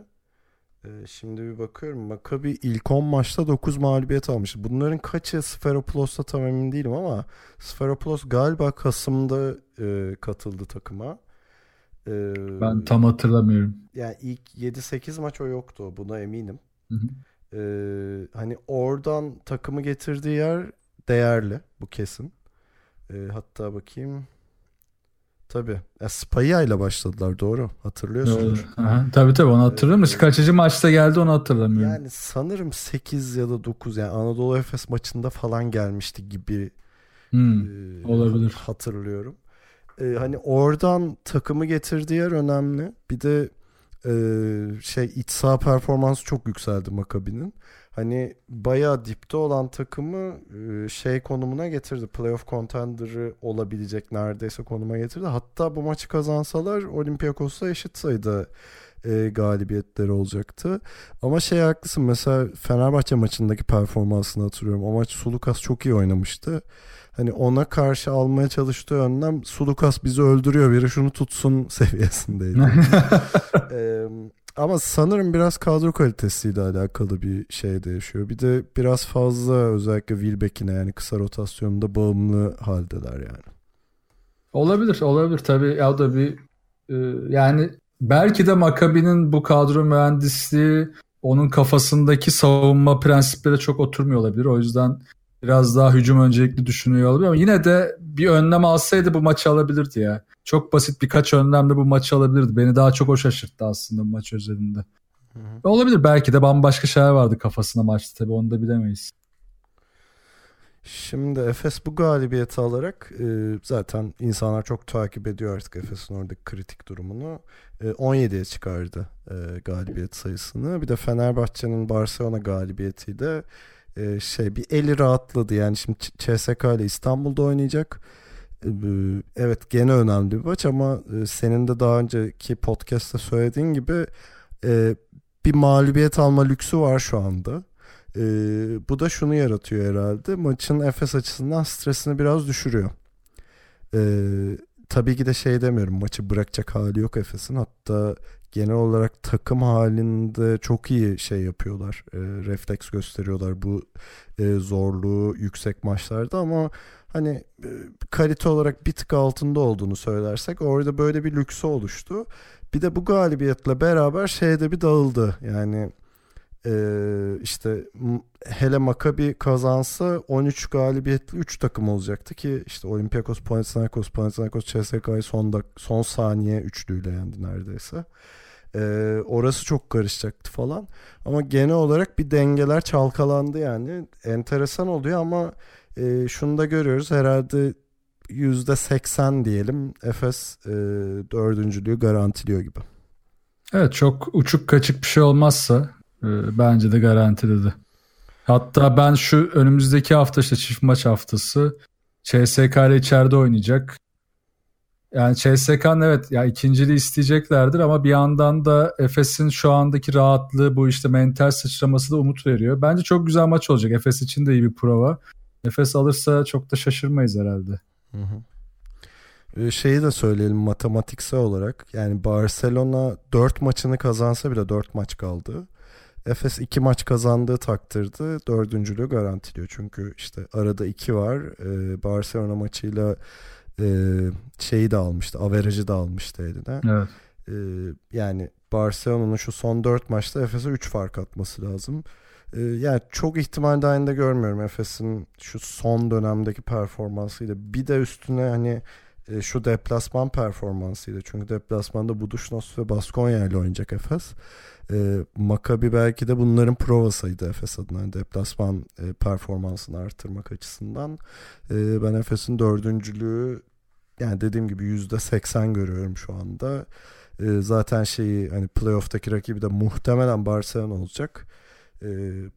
[SPEAKER 1] şimdi bir bakıyorum. Maccabi ilk 10 maçta 9 mağlubiyet almış. Bunların kaçı Sferopoulos'ta tam emin değilim ama Sferopoulos galiba Kasım'da e, katıldı takıma.
[SPEAKER 2] E, ben tam hatırlamıyorum.
[SPEAKER 1] Yani ilk 7-8 maç o yoktu. Buna eminim. Hı hı. E, hani oradan takımı getirdiği yer değerli. Bu kesin. E, hatta bakayım. Tabii. Ya Spaya ile başladılar doğru. Hatırlıyorsunuz.
[SPEAKER 2] Aha, tabii tabii onu hatırlıyorum. Ee, Kaçıncı maçta geldi onu hatırlamıyorum.
[SPEAKER 1] Yani sanırım 8 ya da 9 yani Anadolu Efes maçında falan gelmişti gibi
[SPEAKER 2] hmm, e, olabilir.
[SPEAKER 1] Hatırlıyorum. E, hani oradan takımı getirdiği yer önemli. Bir de e, şey iç saha performansı çok yükseldi Makabi'nin hani bayağı dipte olan takımı e, şey konumuna getirdi. Playoff contender'ı olabilecek neredeyse konuma getirdi. Hatta bu maçı kazansalar Olympiakos'la eşit sayıda e, galibiyetleri olacaktı. Ama şey haklısın mesela Fenerbahçe maçındaki performansını hatırlıyorum. O maç Sulukas çok iyi oynamıştı. Hani ona karşı almaya çalıştığı önlem Sulukas bizi öldürüyor biri şunu tutsun seviyesindeydi. ee, ama sanırım biraz kadro kalitesiyle alakalı bir şey de yaşıyor. Bir de biraz fazla özellikle Wilbeck'ine yani kısa rotasyonda bağımlı haldeler yani.
[SPEAKER 2] Olabilir, olabilir tabii. Ya da bir e, yani belki de Makabi'nin bu kadro mühendisliği onun kafasındaki savunma prensipleri çok oturmuyor olabilir. O yüzden biraz daha hücum öncelikli düşünüyor olabilir ama yine de bir önlem alsaydı bu maçı alabilirdi ya. Çok basit birkaç önlemle bu maçı alabilirdi. Beni daha çok o şaşırttı aslında bu maç özelinde. Hı hı. Olabilir belki de bambaşka şeyler vardı kafasında maçta tabii onu da bilemeyiz.
[SPEAKER 1] Şimdi Efes bu galibiyeti alarak e, zaten insanlar çok takip ediyor artık Efes'in oradaki kritik durumunu. E, 17'ye çıkardı e, galibiyet sayısını. Bir de Fenerbahçe'nin Barcelona galibiyetiyle e, şey bir eli rahatladı. Yani şimdi CSK ile İstanbul'da oynayacak. E, evet gene önemli bir maç ama e, senin de daha önceki podcast'ta söylediğin gibi bir mağlubiyet alma lüksü var şu anda. Bu da şunu yaratıyor herhalde. Maçın Efes açısından stresini biraz düşürüyor. Tabii ki de şey demiyorum maçı bırakacak hali yok Efes'in. Hatta genel olarak takım halinde çok iyi şey yapıyorlar. E, refleks gösteriyorlar bu e, zorluğu yüksek maçlarda ama hani e, kalite olarak bir tık altında olduğunu söylersek orada böyle bir lüksü oluştu. Bir de bu galibiyetle beraber şeyde bir dağıldı. Yani e, işte hele Maccabi kazansa 13 galibiyetli 3 takım olacaktı ki işte Olympiakos, Panathinaikos, Panathinaikos CSK'yı son, son saniye üçlüyle yendi neredeyse. E, orası çok karışacaktı falan. Ama genel olarak bir dengeler çalkalandı yani. Enteresan oluyor ama e, şunu da görüyoruz herhalde %80 diyelim Efes e, dördüncülüğü garantiliyor gibi.
[SPEAKER 2] Evet çok uçuk kaçık bir şey olmazsa bence de garantiledi. Hatta ben şu önümüzdeki hafta işte çift maç haftası CSK ile içeride oynayacak. Yani CSK'nın evet ya ikinciliği isteyeceklerdir ama bir yandan da Efes'in şu andaki rahatlığı bu işte mental sıçraması da umut veriyor. Bence çok güzel maç olacak. Efes için de iyi bir prova. Efes alırsa çok da şaşırmayız herhalde. Hı hı.
[SPEAKER 1] Ee, şeyi de söyleyelim matematiksel olarak. Yani Barcelona 4 maçını kazansa bile 4 maç kaldı. Efes 2 maç kazandığı takdirde dördüncülüğü garantiliyor. Çünkü işte arada 2 var. Ee, Barcelona maçıyla e, şeyi de almıştı. Averajı da almıştı eline.
[SPEAKER 2] Evet.
[SPEAKER 1] Ee, yani Barcelona'nın şu son 4 maçta Efes'e 3 fark atması lazım. Ee, yani çok ihtimal dahilinde görmüyorum Efes'in şu son dönemdeki performansıyla. Bir de üstüne hani e, şu deplasman performansıyla. Çünkü deplasmanda Buduşnos ve Baskonya ile oynayacak Efes. E, Makabi belki de bunların provasıydı Efes adına. Yani deplasman e, performansını artırmak açısından. E, ben Efes'in dördüncülüğü yani dediğim gibi yüzde seksen görüyorum şu anda. E, zaten şeyi hani playoff'taki rakibi de muhtemelen Barcelona olacak. E,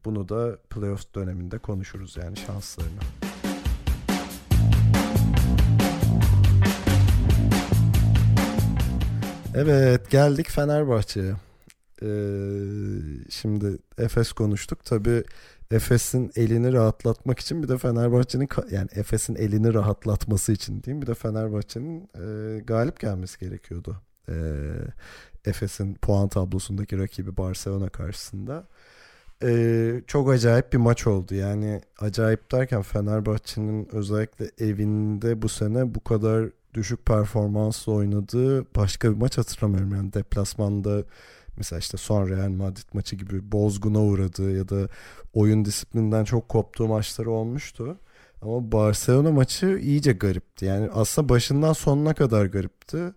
[SPEAKER 1] bunu da playoff döneminde konuşuruz yani şanslarını. Evet geldik Fenerbahçe'ye. Ee, şimdi Efes konuştuk. Tabii Efes'in elini rahatlatmak için bir de Fenerbahçe'nin yani Efes'in elini rahatlatması için diyeyim bir de Fenerbahçe'nin e, galip gelmesi gerekiyordu. E, Efes'in puan tablosundaki rakibi Barcelona karşısında. E, çok acayip bir maç oldu. Yani acayip derken Fenerbahçe'nin özellikle evinde bu sene bu kadar düşük performansla oynadığı başka bir maç hatırlamıyorum. Yani deplasmanda mesela işte son Real Madrid maçı gibi bozguna uğradığı ya da oyun disiplinden çok koptuğu maçları olmuştu. Ama Barcelona maçı iyice garipti. Yani aslında başından sonuna kadar garipti.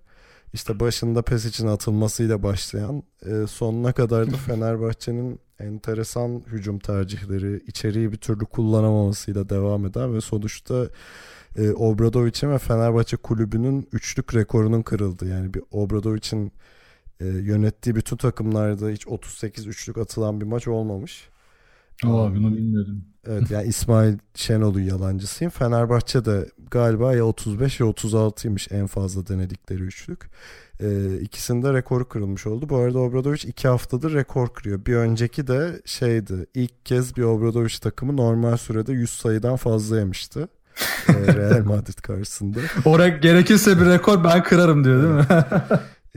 [SPEAKER 1] İşte başında pes için atılmasıyla başlayan e, sonuna kadar da Fenerbahçe'nin enteresan hücum tercihleri, içeriği bir türlü kullanamamasıyla devam eden ve sonuçta e, Obradovic'in ve Fenerbahçe kulübünün üçlük rekorunun kırıldı. Yani bir Obradovic'in e, yönettiği bütün takımlarda hiç 38 üçlük atılan bir maç olmamış.
[SPEAKER 2] Aa, bunu bilmiyordum.
[SPEAKER 1] Evet yani İsmail Şenol'un yalancısıyım. Fenerbahçe galiba ya 35 ya 36'ymış en fazla denedikleri üçlük. Ee, ikisinde rekoru kırılmış oldu. Bu arada Obradoviç iki haftadır rekor kırıyor. Bir önceki de şeydi ilk kez bir Obradoviç takımı normal sürede 100 sayıdan fazla yemişti. Ee, Real Madrid karşısında.
[SPEAKER 2] Oraya gerekirse bir rekor ben kırarım diyor değil mi?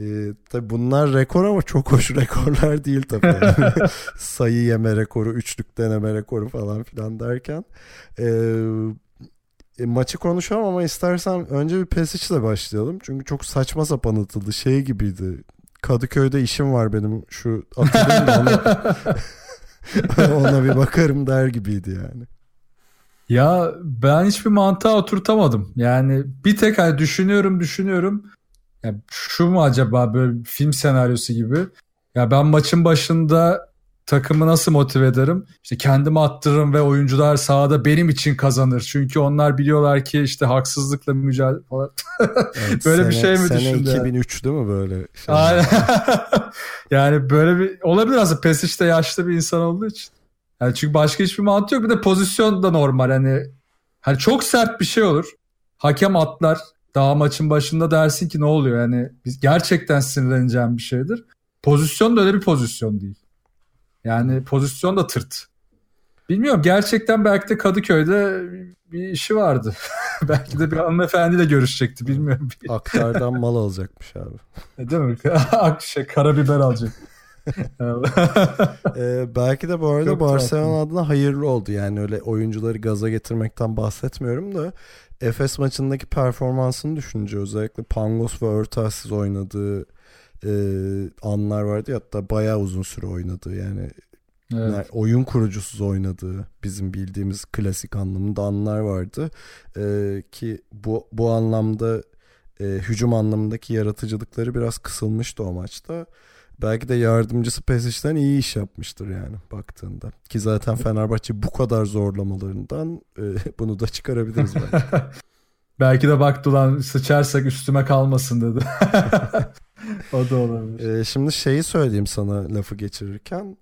[SPEAKER 1] Ee, tabii bunlar rekor ama çok hoş rekorlar değil tabii. Yani. Sayı yeme rekoru, üçlük deneme rekoru falan filan derken. Ee, e, maçı konuşalım ama istersen önce bir Pesic'le başlayalım. Çünkü çok saçma sapan atıldı. Şey gibiydi. Kadıköy'de işim var benim. Şu atılayım da ona, ona bir bakarım der gibiydi yani.
[SPEAKER 2] Ya ben hiçbir mantığa oturtamadım. Yani bir tek hani düşünüyorum düşünüyorum ya şu mu acaba böyle film senaryosu gibi? Ya ben maçın başında takımı nasıl motive ederim? İşte kendimi attırırım ve oyuncular sahada benim için kazanır. Çünkü onlar biliyorlar ki işte haksızlıkla mücadele falan.
[SPEAKER 1] Evet,
[SPEAKER 2] böyle
[SPEAKER 1] sene,
[SPEAKER 2] bir şey mi
[SPEAKER 1] sene
[SPEAKER 2] düşündü?
[SPEAKER 1] 2003 değil mi böyle?
[SPEAKER 2] Aynen. yani böyle bir olabilir aslında Pesic de yaşlı bir insan olduğu için. Yani çünkü başka hiçbir mantığı yok. Bir de pozisyon da normal. Hani hani çok sert bir şey olur. Hakem atlar. Daha maçın başında dersin ki ne oluyor? Yani biz gerçekten sinirleneceğim bir şeydir. Pozisyon da öyle bir pozisyon değil. Yani pozisyon da tırt. Bilmiyorum gerçekten belki de Kadıköy'de bir işi vardı. belki de bir hanımefendiyle görüşecekti bilmiyorum.
[SPEAKER 1] Aktardan mal alacakmış abi.
[SPEAKER 2] Değil mi? şey, karabiber alacak.
[SPEAKER 1] ee, belki de bu arada Çok Barcelona adına hayırlı oldu. Yani öyle oyuncuları gaza getirmekten bahsetmiyorum da Efes maçındaki performansını düşününce özellikle Pangos ve Örtelsiz oynadığı e, anlar vardı. Hatta bayağı uzun süre oynadı. Yani, evet. yani oyun kurucusuz oynadığı bizim bildiğimiz klasik anlamında anlar vardı. E, ki bu bu anlamda e, hücum anlamındaki yaratıcılıkları biraz kısılmıştı o maçta belki de yardımcısı Pesic'den iyi iş yapmıştır yani baktığında. Ki zaten Fenerbahçe bu kadar zorlamalarından e, bunu da çıkarabiliriz belki.
[SPEAKER 2] belki de baktı lan sıçarsak üstüme kalmasın dedi. o da olabilir.
[SPEAKER 1] E, şimdi şeyi söyleyeyim sana lafı geçirirken.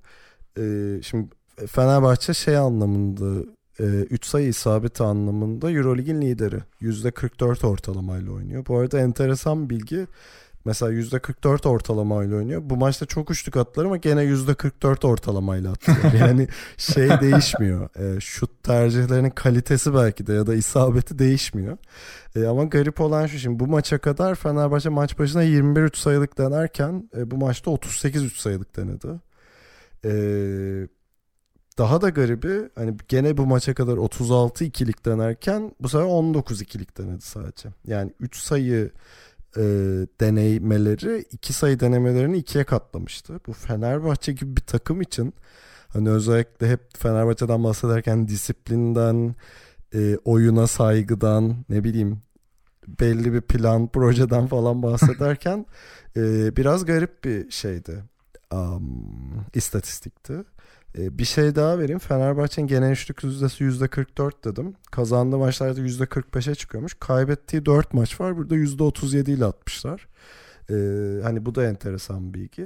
[SPEAKER 1] E, şimdi Fenerbahçe şey anlamında 3 e, sayı isabeti anlamında Eurolig'in lideri. %44 ortalamayla oynuyor. Bu arada enteresan bilgi. Mesela %44 ortalamayla oynuyor. Bu maçta çok uçtuk attılar ama gene %44 ortalamayla attılar. Yani şey değişmiyor. E, şut tercihlerinin kalitesi belki de ya da isabeti değişmiyor. E, ama garip olan şu şimdi bu maça kadar Fenerbahçe maç başına 21 3 sayılık denerken e, bu maçta 38 3 sayılık denedi. E, daha da garibi hani gene bu maça kadar 36 ikilik denerken bu sefer 19 ikilik denedi sadece. Yani 3 sayı e, denemeleri iki sayı denemelerini ikiye katlamıştı. Bu Fenerbahçe gibi bir takım için hani özellikle hep Fenerbahçe'den bahsederken disiplinden, e, oyuna saygıdan, ne bileyim belli bir plan, projeden falan bahsederken e, biraz garip bir şeydi. Um, istatistikti. Ee, bir şey daha vereyim. Fenerbahçe'nin genel üçlük yüzdesi %44 dedim. Kazandığı maçlarda %45'e çıkıyormuş. Kaybettiği 4 maç var. Burada %37 ile atmışlar. Ee, hani bu da enteresan bilgi.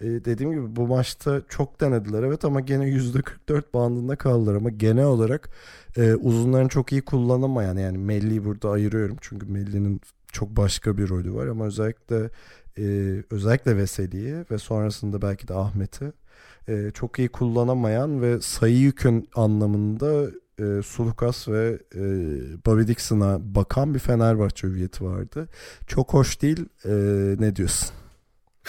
[SPEAKER 1] Ee, dediğim gibi bu maçta çok denediler evet ama gene %44 bandında kaldılar ama genel olarak e, uzunlarını çok iyi kullanamayan yani Melli'yi burada ayırıyorum çünkü Melli'nin çok başka bir rolü var ama özellikle e, özellikle Veseli'yi ve sonrasında belki de Ahmet'i e, çok iyi kullanamayan ve sayı yükün anlamında e, Sulukas ve e, Bobby Dixon'a bakan bir Fenerbahçe hüviyeti vardı. Çok hoş değil. E, ne diyorsun?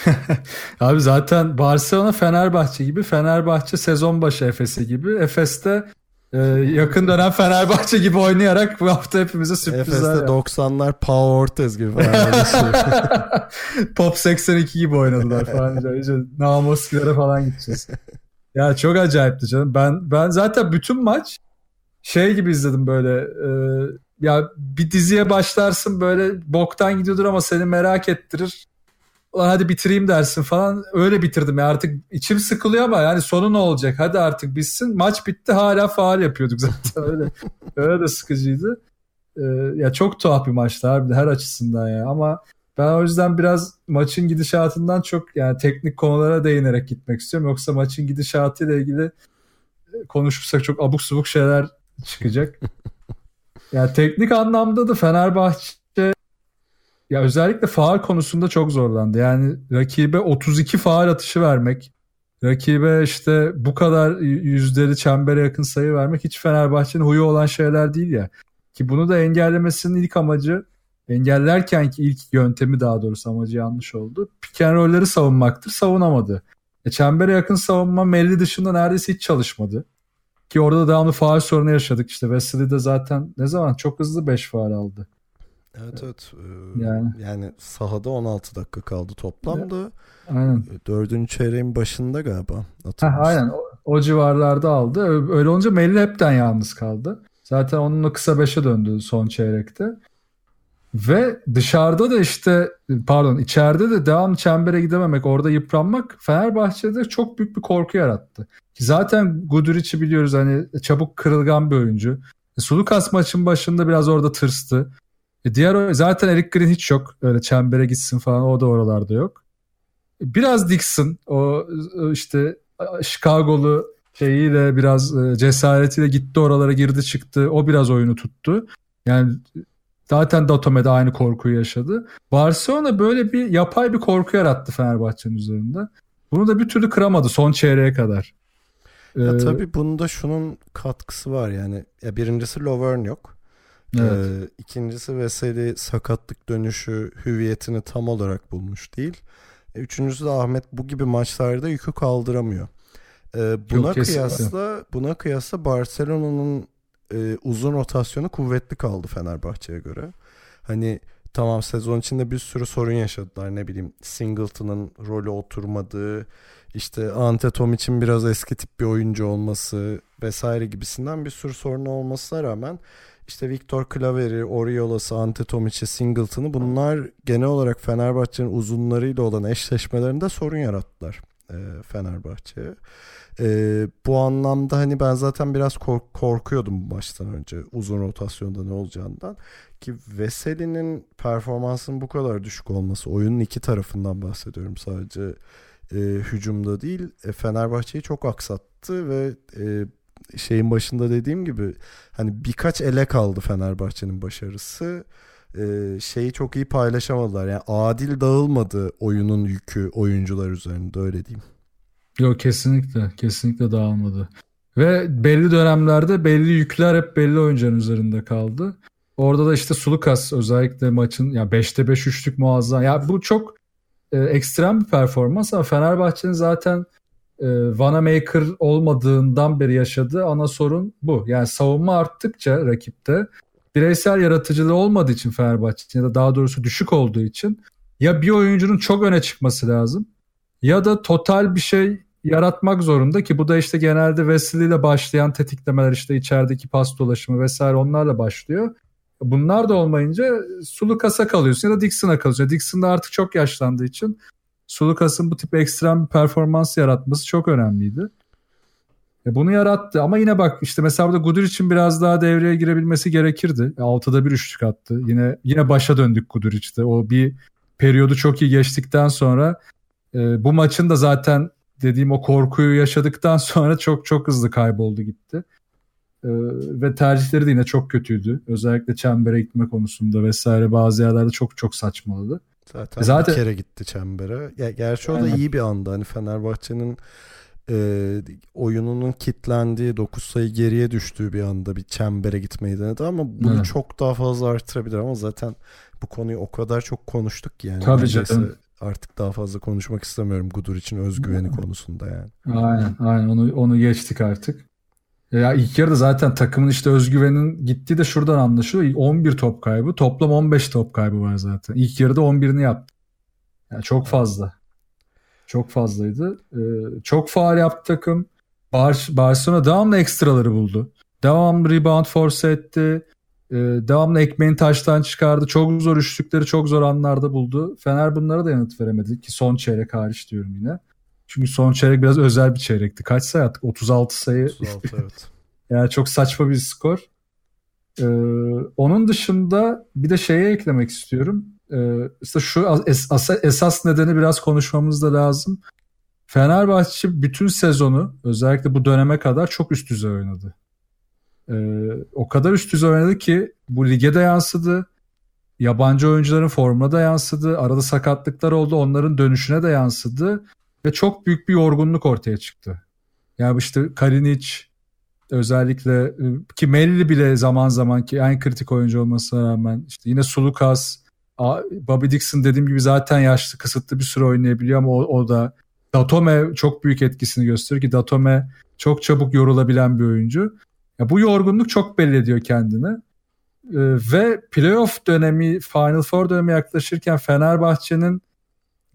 [SPEAKER 2] Abi zaten Barcelona Fenerbahçe gibi, Fenerbahçe sezon başı Efes'i gibi. Efes'te e, yakın dönem Fenerbahçe gibi oynayarak bu hafta hepimize sürprizler
[SPEAKER 1] Efes'te 90'lar Pau Ortez gibi falan.
[SPEAKER 2] Pop 82 gibi oynadılar falan. İşte Namoskilere falan gideceğiz. Ya çok acayipti canım. Ben ben zaten bütün maç şey gibi izledim böyle. E, ya bir diziye başlarsın böyle boktan gidiyordur ama seni merak ettirir. Hadi bitireyim dersin falan. Öyle bitirdim ya artık içim sıkılıyor ama yani sonu ne olacak? Hadi artık bitsin. Maç bitti hala faal yapıyorduk zaten öyle. öyle de sıkıcıydı. Ee, ya çok tuhaf bir maçtı harbiden her açısından ya ama ben o yüzden biraz maçın gidişatından çok yani teknik konulara değinerek gitmek istiyorum. Yoksa maçın gidişatıyla ilgili konuşursak çok abuk subuk şeyler çıkacak. yani teknik anlamda da Fenerbahçe ya özellikle faal konusunda çok zorlandı. Yani rakibe 32 faal atışı vermek, rakibe işte bu kadar yüzleri çembere yakın sayı vermek hiç Fenerbahçe'nin huyu olan şeyler değil ya. Ki bunu da engellemesinin ilk amacı engellerken ki ilk yöntemi daha doğrusu amacı yanlış oldu. Pick and roll'leri savunmaktır. Savunamadı. E, çembere yakın savunma Melli dışında neredeyse hiç çalışmadı. Ki orada devamlı faal sorunu yaşadık. İşte Wesley de zaten ne zaman çok hızlı 5 faal aldı.
[SPEAKER 1] Evet evet. Ee, yani. yani sahada 16 dakika kaldı toplamda.
[SPEAKER 2] Aynen.
[SPEAKER 1] Dördüncü çeyreğin başında galiba.
[SPEAKER 2] Ha, aynen o, o civarlarda aldı. Öyle olunca Melli hepten yalnız kaldı. Zaten onunla kısa beşe döndü son çeyrekte. Ve dışarıda da işte pardon içeride de devam çembere gidememek orada yıpranmak Fenerbahçe'de çok büyük bir korku yarattı. Zaten Guduric'i biliyoruz hani çabuk kırılgan bir oyuncu. Sulukas maçın başında biraz orada tırstı. E diğer zaten Eric Green hiç yok. Öyle çembere gitsin falan o da oralarda yok. Biraz Dixon o işte Chicago'lu şeyiyle biraz e, cesaretiyle gitti oralara girdi çıktı. O biraz oyunu tuttu. Yani zaten Datome'de aynı korkuyu yaşadı. Barcelona böyle bir yapay bir korku yarattı Fenerbahçe'nin üzerinde. Bunu da bir türlü kıramadı son çeyreğe kadar.
[SPEAKER 1] Ya ee, tabii bunda şunun katkısı var yani. Ya birincisi Lovern yok. Evet. Ee, ikincisi Veseli sakatlık dönüşü hüviyetini tam olarak bulmuş değil. E, üçüncüsü de Ahmet bu gibi maçlarda yükü kaldıramıyor. Ee, buna Yok, kıyasla buna kıyasla Barcelona'nın e, uzun rotasyonu kuvvetli kaldı Fenerbahçe'ye göre. Hani tamam sezon içinde bir sürü sorun yaşadılar. Ne bileyim Singleton'ın rolü oturmadığı, işte Ante için biraz eski tip bir oyuncu olması vesaire gibisinden bir sürü sorun olmasına rağmen işte Victor Claveri, Oriola'sı, Antetomiç'i, Singleton'ı bunlar genel olarak Fenerbahçe'nin uzunlarıyla olan eşleşmelerinde sorun yarattılar e, Fenerbahçe'ye. E, bu anlamda hani ben zaten biraz kork- korkuyordum bu maçtan önce uzun rotasyonda ne olacağından ki Veseli'nin performansının bu kadar düşük olması oyunun iki tarafından bahsediyorum sadece e, hücumda değil e, Fenerbahçe'yi çok aksattı ve e, şeyin başında dediğim gibi hani birkaç ele kaldı Fenerbahçe'nin başarısı. Ee, şeyi çok iyi paylaşamadılar. Yani adil dağılmadı oyunun yükü oyuncular üzerinde öyle diyeyim.
[SPEAKER 2] Yok kesinlikle kesinlikle dağılmadı. Ve belli dönemlerde belli yükler hep belli oyuncuların üzerinde kaldı. Orada da işte Sulukas özellikle maçın ya 5'te 5 üçlük muazzam. Ya bu çok e, ekstrem bir performans ama Fenerbahçe'nin zaten e, Vanamaker olmadığından beri yaşadığı ana sorun bu. Yani savunma arttıkça rakipte bireysel yaratıcılığı olmadığı için Fenerbahçe ya da daha doğrusu düşük olduğu için ya bir oyuncunun çok öne çıkması lazım ya da total bir şey yaratmak zorunda ki bu da işte genelde Wesley ile başlayan tetiklemeler işte içerideki pas dolaşımı vesaire onlarla başlıyor. Bunlar da olmayınca Sulukas'a kalıyorsun ya da Dixon'a kalıyorsun. Dixon da artık çok yaşlandığı için Sulukas'ın bu tip ekstrem bir performans yaratması çok önemliydi. E bunu yarattı ama yine bak işte mesela burada Gudur için biraz daha devreye girebilmesi gerekirdi. 6'da bir üçlük attı. Yine yine başa döndük Gudur işte. O bir periyodu çok iyi geçtikten sonra e, bu maçın da zaten dediğim o korkuyu yaşadıktan sonra çok çok hızlı kayboldu gitti. E, ve tercihleri de yine çok kötüydü. Özellikle çembere gitme konusunda vesaire bazı yerlerde çok çok saçmaladı.
[SPEAKER 1] Zaten, Zaten bir kere gitti çembere. Ya, gerçi o da iyi bir anda. Hani Fenerbahçe'nin e, oyununun kitlendiği 9 sayı geriye düştüğü bir anda bir çembere gitmeyi denedi ama bunu evet. çok daha fazla artırabilir ama zaten bu konuyu o kadar çok konuştuk ki yani.
[SPEAKER 2] Tabii canım.
[SPEAKER 1] Artık daha fazla konuşmak istemiyorum Gudur için özgüveni konusunda yani.
[SPEAKER 2] Aynen aynen onu onu geçtik artık. Ya ilk yarıda zaten takımın işte özgüvenin gittiği de şuradan anlaşılıyor. 11 top kaybı. Toplam 15 top kaybı var zaten. İlk yarıda 11'ini yaptı. Yani çok fazla. Çok fazlaydı. Ee, çok faal yaptı takım. Bar Barcelona devamlı ekstraları buldu. Devamlı rebound force etti. Ee, devamlı ekmeğini taştan çıkardı. Çok zor üçlükleri çok zor anlarda buldu. Fener bunlara da yanıt veremedi ki son çeyrek hariç diyorum yine. Çünkü son çeyrek biraz özel bir çeyrekti. Kaç sayı attık? 36 sayı.
[SPEAKER 1] 36 evet.
[SPEAKER 2] yani çok saçma bir skor. Ee, onun dışında bir de şeye eklemek istiyorum. Ee, işte şu es, esas nedeni biraz konuşmamız da lazım. Fenerbahçe bütün sezonu özellikle bu döneme kadar çok üst düzey oynadı. Ee, o kadar üst düzey oynadı ki bu lige de yansıdı. Yabancı oyuncuların formuna da yansıdı. Arada sakatlıklar oldu. Onların dönüşüne de yansıdı. Ve çok büyük bir yorgunluk ortaya çıktı. Yani işte Kalinic özellikle e, ki Melli bile zaman zaman ki en kritik oyuncu olmasına rağmen işte yine Sulukas, Bobby Dixon dediğim gibi zaten yaşlı kısıtlı bir süre oynayabiliyor ama o, o da Datome çok büyük etkisini gösteriyor ki Datome çok çabuk yorulabilen bir oyuncu. Ya bu yorgunluk çok belli ediyor kendini. Ee, ve playoff dönemi, Final Four dönemi yaklaşırken Fenerbahçe'nin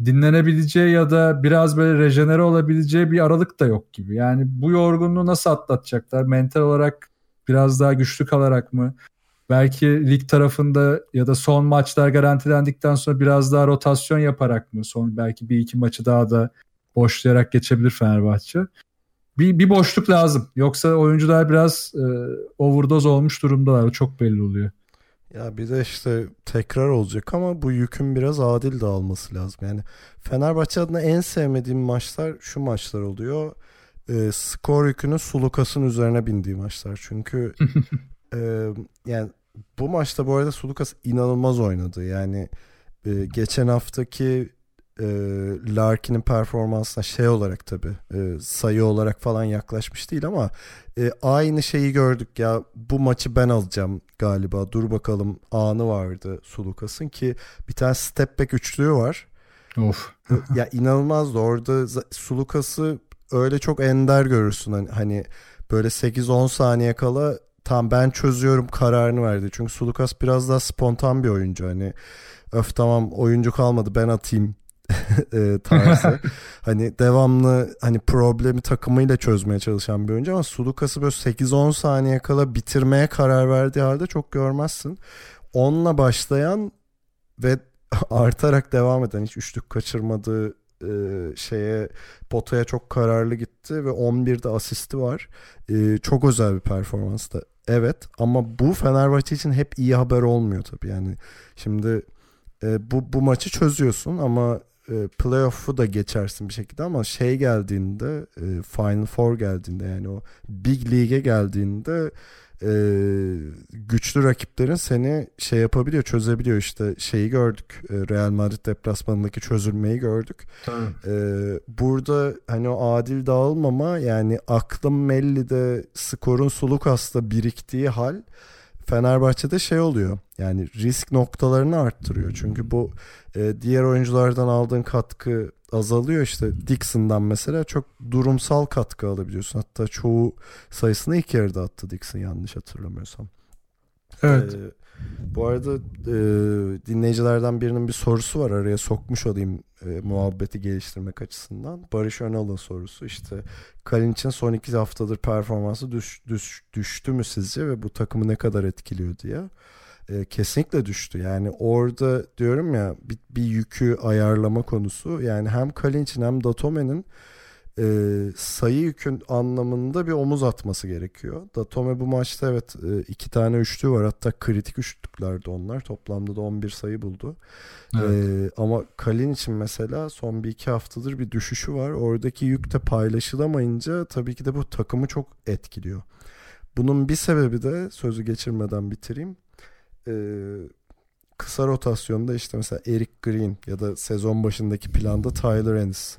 [SPEAKER 2] dinlenebileceği ya da biraz böyle rejenere olabileceği bir aralık da yok gibi. Yani bu yorgunluğu nasıl atlatacaklar? Mental olarak biraz daha güçlü kalarak mı? Belki lig tarafında ya da son maçlar garantilendikten sonra biraz daha rotasyon yaparak mı? Son belki bir iki maçı daha da boşlayarak geçebilir Fenerbahçe. Bir, bir boşluk lazım. Yoksa oyuncular biraz e, overdose olmuş durumdalar. Çok belli oluyor.
[SPEAKER 1] Ya bir de işte tekrar olacak ama bu yükün biraz adil dağılması lazım. Yani Fenerbahçe adına en sevmediğim maçlar şu maçlar oluyor. E, skor yükünün Sulukas'ın üzerine bindiği maçlar. Çünkü e, yani bu maçta bu arada Sulukas inanılmaz oynadı. Yani e, geçen haftaki e, Larkin'in performansına şey olarak tabi e, sayı olarak falan yaklaşmış değil ama e, aynı şeyi gördük ya bu maçı ben alacağım galiba dur bakalım anı vardı Sulukas'ın ki bir tane step back üçlüğü var.
[SPEAKER 2] Of.
[SPEAKER 1] E, ya inanılmazdı orada Sulukas'ı öyle çok ender görürsün hani, hani böyle 8-10 saniye kala tam ben çözüyorum kararını verdi. Çünkü Sulukas biraz daha spontan bir oyuncu hani öf tamam oyuncu kalmadı ben atayım e, tarzı. hani devamlı hani problemi takımıyla çözmeye çalışan bir oyuncu ama Sulukas'ı böyle 8-10 saniye kala bitirmeye karar verdiği halde çok görmezsin. Onunla başlayan ve artarak devam eden hiç üçlük kaçırmadığı e, şeye potaya çok kararlı gitti ve 11'de asisti var. E, çok özel bir performanstı. Evet ama bu Fenerbahçe için hep iyi haber olmuyor tabii. Yani şimdi e, bu bu maçı çözüyorsun ama e, playoff'u da geçersin bir şekilde ama şey geldiğinde e, Final Four geldiğinde yani o Big League'e geldiğinde e, güçlü rakiplerin seni şey yapabiliyor çözebiliyor. İşte şeyi gördük e, Real Madrid deplasmanındaki çözülmeyi gördük. E, burada hani o adil dağılmama yani aklım Melli'de skorun Sulukas'ta biriktiği hal Fenerbahçe'de şey oluyor. Yani risk noktalarını arttırıyor. Çünkü bu e, diğer oyunculardan aldığın katkı azalıyor. İşte Dixon'dan mesela çok durumsal katkı alabiliyorsun. Hatta çoğu sayısını ilk yarıda attı Dixon yanlış hatırlamıyorsam.
[SPEAKER 2] Evet.
[SPEAKER 1] Ee, bu arada e, dinleyicilerden birinin bir sorusu var araya sokmuş olayım e, muhabbeti geliştirmek açısından. Barış Önal'ın sorusu işte Kalinic'in son iki haftadır performansı düş, düş, düştü mü sizce ve bu takımı ne kadar etkiliyor diye. E, kesinlikle düştü. Yani orada diyorum ya bir, bir yükü ayarlama konusu yani hem Kalinic'in hem Datome'nin e, sayı yükün anlamında bir omuz atması gerekiyor. Datome bu maçta evet e, iki tane üçlü var hatta kritik üçlüklerdi onlar. Toplamda da 11 sayı buldu. Evet. E, ama Kalin için mesela son bir iki haftadır bir düşüşü var. Oradaki yük de paylaşılamayınca tabii ki de bu takımı çok etkiliyor. Bunun bir sebebi de sözü geçirmeden bitireyim. E, kısa rotasyonda işte mesela Eric Green ya da sezon başındaki planda Tyler Ennis.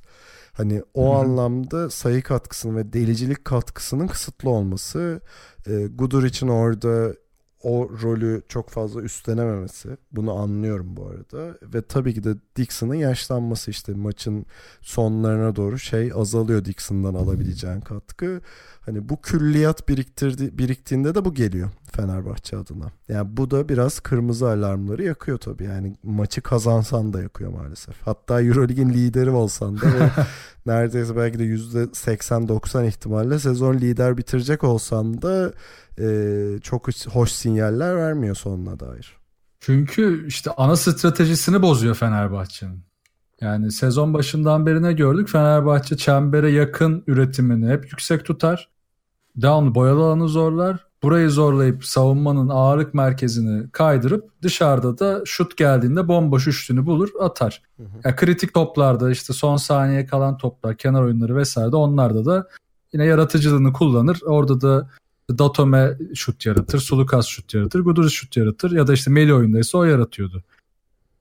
[SPEAKER 1] Hani o Hı-hı. anlamda sayı katkısının ve delicilik katkısının kısıtlı olması. E, Gudur için orada o rolü çok fazla üstlenememesi. Bunu anlıyorum bu arada. Ve tabii ki de Dixon'ın yaşlanması işte maçın sonlarına doğru şey azalıyor Dixon'dan alabileceğin katkı. Hani bu külliyat biriktirdi, biriktiğinde de bu geliyor Fenerbahçe adına. Yani bu da biraz kırmızı alarmları yakıyor tabii. Yani maçı kazansan da yakıyor maalesef. Hatta Eurolig'in lideri olsan da ve neredeyse belki de %80-90 ihtimalle sezon lider bitirecek olsan da e, çok hoş sinyaller vermiyor sonuna dair.
[SPEAKER 2] Çünkü işte ana stratejisini bozuyor Fenerbahçe'nin. Yani sezon başından beri ne gördük? Fenerbahçe çembere yakın üretimini hep yüksek tutar. Devamlı boyalı alanı zorlar. Burayı zorlayıp savunmanın ağırlık merkezini kaydırıp dışarıda da şut geldiğinde bomboş üçlünü bulur atar. Hı hı. Yani kritik toplarda işte son saniye kalan toplar, kenar oyunları vesaire de onlarda da yine yaratıcılığını kullanır. Orada da Datome şut yaratır, Sulukas şut yaratır, Guduric şut yaratır ya da işte Meli oyundaysa o yaratıyordu.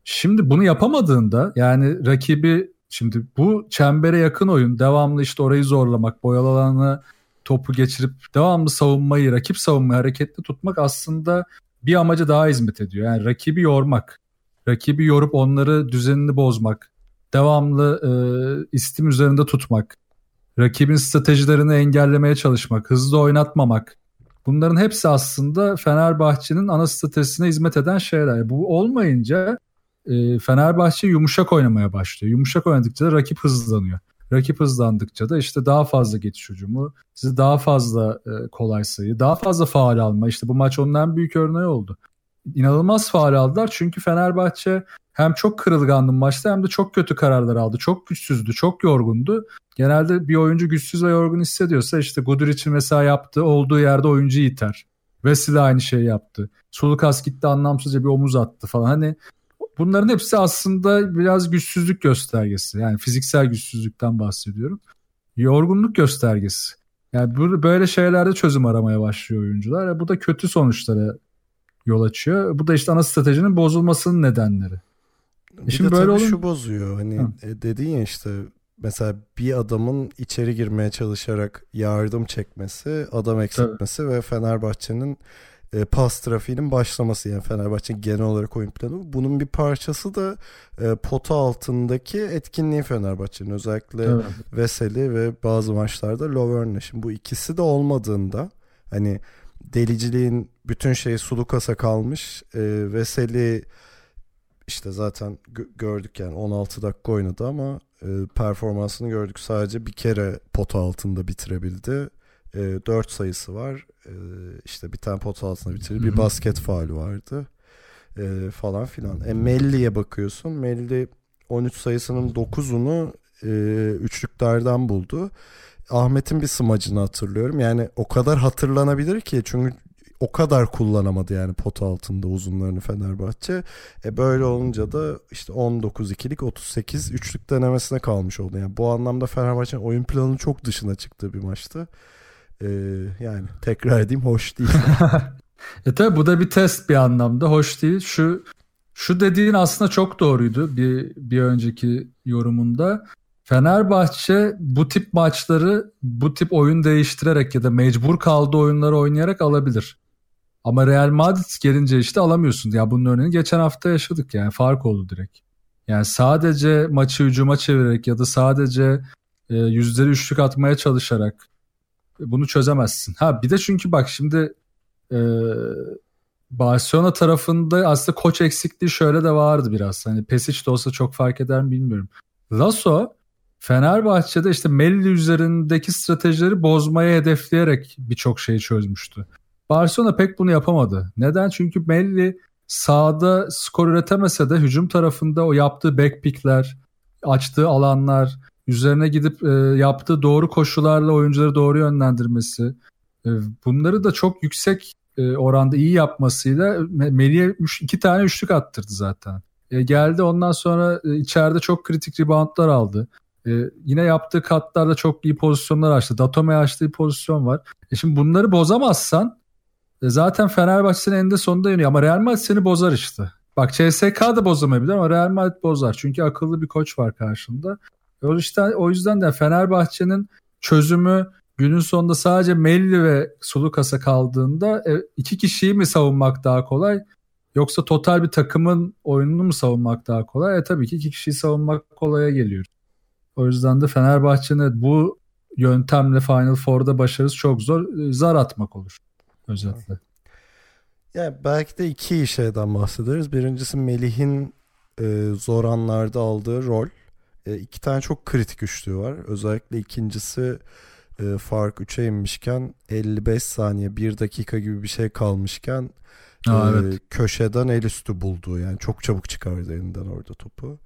[SPEAKER 2] Şimdi bunu yapamadığında yani rakibi şimdi bu çembere yakın oyun devamlı işte orayı zorlamak, boyalı alanı topu geçirip devamlı savunmayı, rakip savunmayı hareketli tutmak aslında bir amaca daha hizmet ediyor. Yani rakibi yormak, rakibi yorup onları düzenini bozmak, devamlı e, istim üzerinde tutmak, rakibin stratejilerini engellemeye çalışmak, hızlı oynatmamak. Bunların hepsi aslında Fenerbahçe'nin ana stratejisine hizmet eden şeyler. Bu olmayınca e, Fenerbahçe yumuşak oynamaya başlıyor. Yumuşak oynadıkça da rakip hızlanıyor. Rakip hızlandıkça da işte daha fazla geçiş hücumu, size daha fazla e, kolay sayı, daha fazla faal alma. İşte bu maç onun en büyük örneği oldu. İnanılmaz faal aldılar çünkü Fenerbahçe hem çok kırılgandı maçta hem de çok kötü kararlar aldı. Çok güçsüzdü, çok yorgundu. Genelde bir oyuncu güçsüz ve yorgun hissediyorsa işte Guduric'in mesela yaptığı olduğu yerde oyuncu iter. Wesley aynı şeyi yaptı. Sulukas gitti anlamsızca bir omuz attı falan. Hani bunların hepsi aslında biraz güçsüzlük göstergesi. Yani fiziksel güçsüzlükten bahsediyorum. Yorgunluk göstergesi. Yani böyle şeylerde çözüm aramaya başlıyor oyuncular. Bu da kötü sonuçlara yol açıyor. Bu da işte ana stratejinin bozulmasının nedenleri.
[SPEAKER 1] Bir Şimdi de böyle tabii olun... şu bozuyor. Hani Hı. E, dedin ya işte mesela bir adamın içeri girmeye çalışarak yardım çekmesi, adam eksiltmesi Tabii. ve Fenerbahçe'nin e, pas trafiğinin başlaması yani Fenerbahçe'nin genel olarak oyun planı. Bunun bir parçası da e, pota altındaki etkinliği Fenerbahçe'nin özellikle evet. Veseli ve bazı maçlarda Loverne. Şimdi bu ikisi de olmadığında hani deliciliğin bütün şeyi Sulukas'a kalmış. E, Veseli işte zaten gördük yani 16 dakika oynadı ama e, performansını gördük. Sadece bir kere pota altında bitirebildi. E, 4 sayısı var. E, işte bir tane pota altında bitirdi. Bir basket faali vardı. E, falan filan. E, Melli'ye bakıyorsun. Melli 13 sayısının 9'unu e, üçlüklerden buldu. Ahmet'in bir smacını hatırlıyorum. Yani o kadar hatırlanabilir ki çünkü o kadar kullanamadı yani pot altında uzunlarını Fenerbahçe. E böyle olunca da işte 19 ikilik 38 üçlük denemesine kalmış oldu. Yani bu anlamda Fenerbahçe'nin oyun planının çok dışına çıktığı bir maçtı. E, yani tekrar edeyim hoş değil.
[SPEAKER 2] e tabi bu da bir test bir anlamda hoş değil. Şu şu dediğin aslında çok doğruydu bir bir önceki yorumunda. Fenerbahçe bu tip maçları bu tip oyun değiştirerek ya da mecbur kaldığı oyunları oynayarak alabilir. Ama Real Madrid gelince işte alamıyorsun. Ya bunun örneğini geçen hafta yaşadık yani fark oldu direkt. Yani sadece maçı hücuma çevirerek ya da sadece e, yüzleri üçlük atmaya çalışarak bunu çözemezsin. Ha bir de çünkü bak şimdi e, Barcelona tarafında aslında koç eksikliği şöyle de vardı biraz. Hani Pesic de olsa çok fark eder mi bilmiyorum. Lasso Fenerbahçe'de işte Melli üzerindeki stratejileri bozmaya hedefleyerek birçok şeyi çözmüştü. Barcelona pek bunu yapamadı. Neden? Çünkü Melli sahada skor üretemese de hücum tarafında o yaptığı backpickler, açtığı alanlar, üzerine gidip e, yaptığı doğru koşularla oyuncuları doğru yönlendirmesi, e, bunları da çok yüksek e, oranda iyi yapmasıyla Melih'e iki tane üçlük attırdı zaten. E, geldi ondan sonra e, içeride çok kritik reboundlar aldı. E, yine yaptığı katlarda çok iyi pozisyonlar açtı. Datome açtığı pozisyon var. E şimdi bunları bozamazsan e, zaten Fenerbahçe'nin eninde sonunda yeniyor ama Real Madrid seni bozar işte. Bak CSK da bozamayabilir ama Real Madrid bozar. Çünkü akıllı bir koç var karşında. O yüzden, o yüzden de Fenerbahçe'nin çözümü günün sonunda sadece Melli ve Sulukas'a kaldığında e, iki kişiyi mi savunmak daha kolay yoksa total bir takımın oyununu mu savunmak daha kolay? E tabii ki iki kişiyi savunmak kolaya geliyor. O yüzden de Fenerbahçe'nin bu yöntemle Final Four'da başarısı çok zor. E, zar atmak olur özetle.
[SPEAKER 1] Yani belki de iki şeyden bahsederiz. Birincisi Melih'in e, zor anlarda aldığı rol. E, iki tane çok kritik üçlü var. Özellikle ikincisi e, fark 3'e inmişken 55 saniye 1 dakika gibi bir şey kalmışken Aa, e, evet. köşeden el üstü buldu. Yani çok çabuk çıkardı elinden orada topu.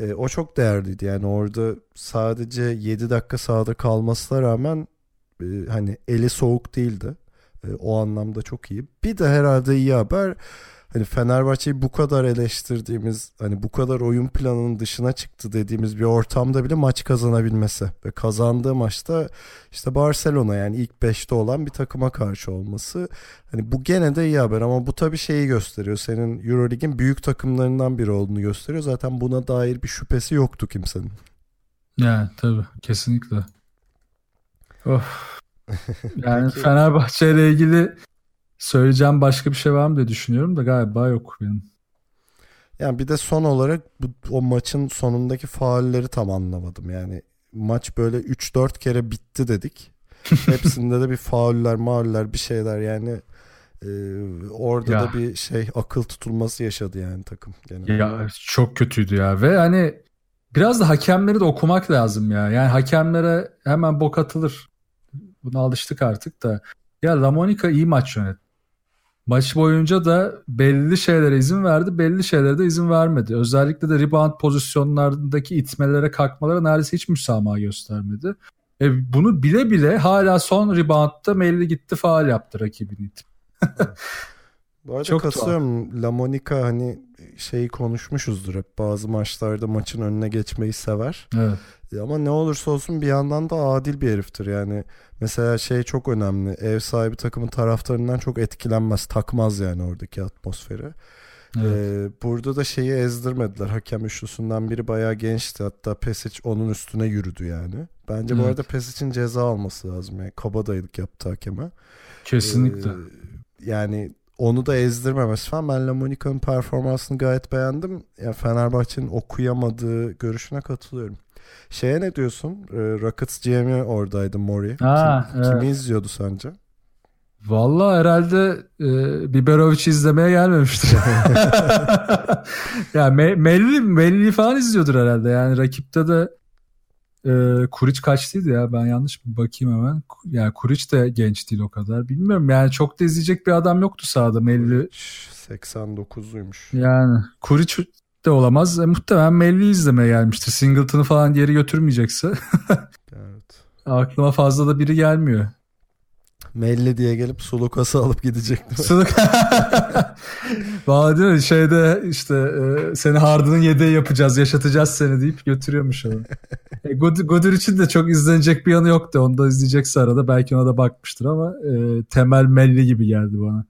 [SPEAKER 1] E, o çok değerliydi. Yani orada sadece 7 dakika sahada kalmasına rağmen e, hani eli soğuk değildi. E, o anlamda çok iyi. Bir de herhalde iyi haber hani Fenerbahçe'yi bu kadar eleştirdiğimiz hani bu kadar oyun planının dışına çıktı dediğimiz bir ortamda bile maç kazanabilmesi ve kazandığı maçta işte Barcelona yani ilk 5'te olan bir takıma karşı olması hani bu gene de iyi haber ama bu tabii şeyi gösteriyor senin Eurolig'in büyük takımlarından biri olduğunu gösteriyor zaten buna dair bir şüphesi yoktu kimsenin.
[SPEAKER 2] Yani tabii kesinlikle. Of. Yani Fenerbahçe ile ilgili söyleyeceğim başka bir şey var mı diye düşünüyorum da galiba yok benim.
[SPEAKER 1] Yani bir de son olarak bu, o maçın sonundaki faulleri tam anlamadım. Yani maç böyle 3-4 kere bitti dedik. Hepsinde de bir fauller, mağluller bir şeyler yani e, orada ya. da bir şey akıl tutulması yaşadı yani takım.
[SPEAKER 2] Genel. Ya çok kötüydü ya ve hani biraz da hakemleri de okumak lazım ya. Yani hakemlere hemen bok atılır. Buna alıştık artık da. Ya Lamonica iyi maç yönetti. Maç boyunca da belli şeylere izin verdi, belli şeylere de izin vermedi. Özellikle de rebound pozisyonlarındaki itmelere, kalkmalara neredeyse hiç müsamaha göstermedi. E bunu bile bile hala son reboundda Melli gitti faal yaptı rakibini.
[SPEAKER 1] Bu arada Çok katılıyorum. La Monica hani şeyi konuşmuşuzdur hep bazı maçlarda maçın önüne geçmeyi sever.
[SPEAKER 2] Evet.
[SPEAKER 1] Ama ne olursa olsun bir yandan da adil bir heriftir. Yani mesela şey çok önemli. Ev sahibi takımın taraftarından çok etkilenmez. Takmaz yani oradaki atmosferi. Evet. Ee, burada da şeyi ezdirmediler. Hakem üçlüsünden biri bayağı gençti. Hatta Pesic onun üstüne yürüdü yani. Bence evet. bu arada Pesic'in ceza alması lazım. Yani kabadayılık yaptı hakeme.
[SPEAKER 2] Kesinlikle. Ee,
[SPEAKER 1] yani onu da ezdirmemesi falan. Ben Lamonica'nın performansını gayet beğendim. Yani Fenerbahçe'nin okuyamadığı görüşüne katılıyorum. Şeye ne diyorsun? Ee, Rockets GM'i oradaydı Mori.
[SPEAKER 2] Aa,
[SPEAKER 1] Kim, evet. Kimi izliyordu sence?
[SPEAKER 2] Valla herhalde e, Biberovic izlemeye gelmemiştir. ya me, Melli, Melli falan izliyordur herhalde. Yani rakipte de e, Kuriç kaçtıydı ya ben yanlış bir bakayım hemen. Yani Kuriç de genç değil o kadar. Bilmiyorum yani çok da izleyecek bir adam yoktu sahada Melli.
[SPEAKER 1] 89'luymuş.
[SPEAKER 2] Yani Kuriç de olamaz. E, muhtemelen Melli izlemeye gelmiştir. Singleton'ı falan geri götürmeyecekse. evet. Aklıma fazla da biri gelmiyor.
[SPEAKER 1] Melli diye gelip Sulukas'ı alıp gidecek.
[SPEAKER 2] Suluk. Valla değil mi? Şeyde işte e, seni Harden'ın yedeği yapacağız, yaşatacağız seni deyip götürüyormuş onu. e, Godur için de çok izlenecek bir yanı yoktu. Onu da izleyecekse arada belki ona da bakmıştır ama e, temel Melli gibi geldi bana.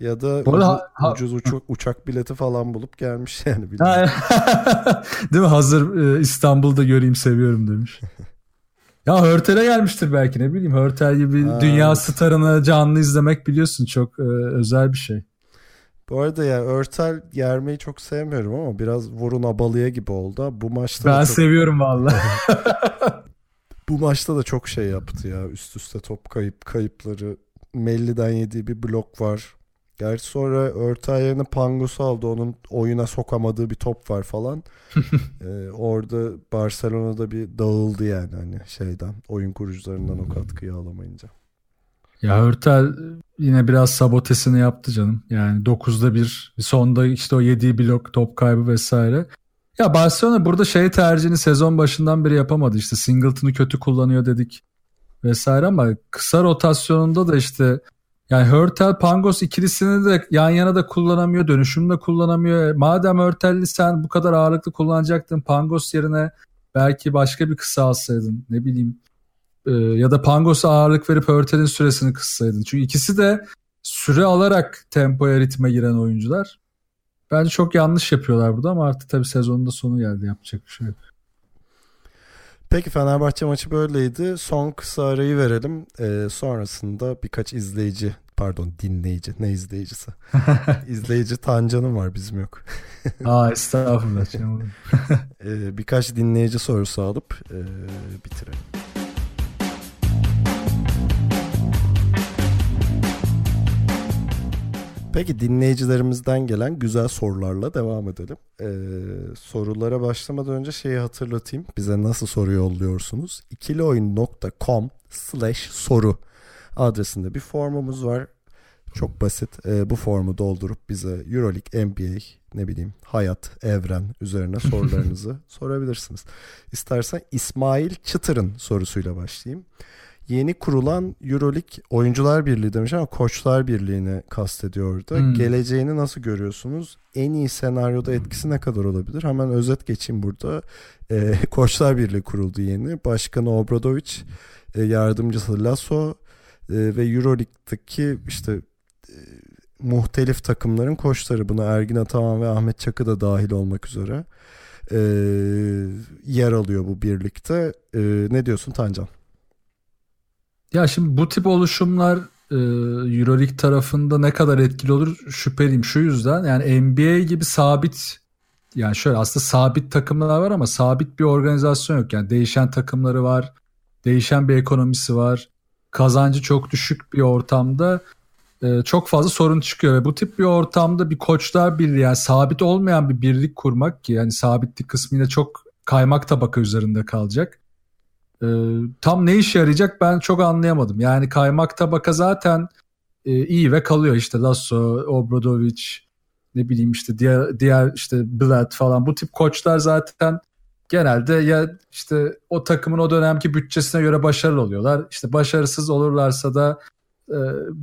[SPEAKER 1] Ya da ucuz, ha, ucuz uçak, uçak bileti falan bulup gelmiş yani.
[SPEAKER 2] Değil mi? Hazır e, İstanbul'da göreyim seviyorum demiş. Ya Hörtel'e gelmiştir belki ne bileyim. Hörtel gibi ha. dünya starını canlı izlemek biliyorsun çok e, özel bir şey.
[SPEAKER 1] Bu arada ya Örtel yermeyi çok sevmiyorum ama biraz vurun abalıya gibi oldu. Bu maçta
[SPEAKER 2] Ben
[SPEAKER 1] çok...
[SPEAKER 2] seviyorum valla.
[SPEAKER 1] Bu maçta da çok şey yaptı ya. Üst üste top kayıp kayıpları. Melli'den yediği bir blok var. Gerçi sonra Örtay yerine Pangos'u aldı. Onun oyuna sokamadığı bir top var falan. ee, orada Barcelona'da bir dağıldı yani hani şeyden. Oyun kurucularından o katkıyı alamayınca.
[SPEAKER 2] Ya Hörtel yine biraz sabotesini yaptı canım. Yani 9'da bir sonda işte o yediği blok top kaybı vesaire. Ya Barcelona burada şey tercihini sezon başından beri yapamadı. İşte Singleton'ı kötü kullanıyor dedik vesaire ama kısa rotasyonunda da işte yani Hörtel Pangos ikilisini de yan yana da kullanamıyor, dönüşümde kullanamıyor. Madem Hörtel'li sen bu kadar ağırlıklı kullanacaktın Pangos yerine belki başka bir kısa alsaydın ne bileyim. Ee, ya da Pangos'a ağırlık verip Hörtel'in süresini kıssaydın. Çünkü ikisi de süre alarak tempoya ritme giren oyuncular. Bence çok yanlış yapıyorlar burada ama artık tabii sezonun da sonu geldi yapacak bir şey yok.
[SPEAKER 1] Peki Fenerbahçe maçı böyleydi. Son kısa arayı verelim. Ee, sonrasında birkaç izleyici pardon dinleyici ne izleyicisi izleyici Tancan'ım var bizim yok.
[SPEAKER 2] Aa estağfurullah.
[SPEAKER 1] ee, birkaç dinleyici sorusu alıp e, bitirelim. Peki dinleyicilerimizden gelen güzel sorularla devam edelim. Ee, sorulara başlamadan önce şeyi hatırlatayım. Bize nasıl soru yolluyorsunuz? ikilioyun.com slash soru adresinde bir formumuz var. Çok basit. Ee, bu formu doldurup bize Euroleague, NBA, ne bileyim hayat, evren üzerine sorularınızı sorabilirsiniz. İstersen İsmail Çıtır'ın sorusuyla başlayayım yeni kurulan Euroleague Oyuncular Birliği demiş ama Koçlar Birliği'ni kastediyordu. Hmm. Geleceğini nasıl görüyorsunuz? En iyi senaryoda etkisi ne kadar olabilir? Hemen özet geçeyim burada. E, Koçlar Birliği kuruldu yeni. Başkanı Obradovic, e, yardımcısı Lasso e, ve Euroleague'deki işte e, muhtelif takımların koçları buna Ergin Ataman ve Ahmet Çakı da dahil olmak üzere e, yer alıyor bu birlikte. E, ne diyorsun Tancan?
[SPEAKER 2] Ya şimdi bu tip oluşumlar e, Euroleague tarafında ne kadar etkili olur şüpheliyim. Şu yüzden yani NBA gibi sabit yani şöyle aslında sabit takımlar var ama sabit bir organizasyon yok. Yani değişen takımları var. Değişen bir ekonomisi var. Kazancı çok düşük bir ortamda e, çok fazla sorun çıkıyor ve bu tip bir ortamda bir koçlar birliği yani sabit olmayan bir birlik kurmak ki yani sabitlik kısmıyla çok kaymak tabaka üzerinde kalacak. E, tam ne işe yarayacak ben çok anlayamadım. Yani kaymak tabaka zaten e, iyi ve kalıyor işte Lasso, Obradovic, ne bileyim işte diğer diğer işte Blatt falan bu tip koçlar zaten genelde ya işte o takımın o dönemki bütçesine göre başarılı oluyorlar. İşte başarısız olurlarsa da e,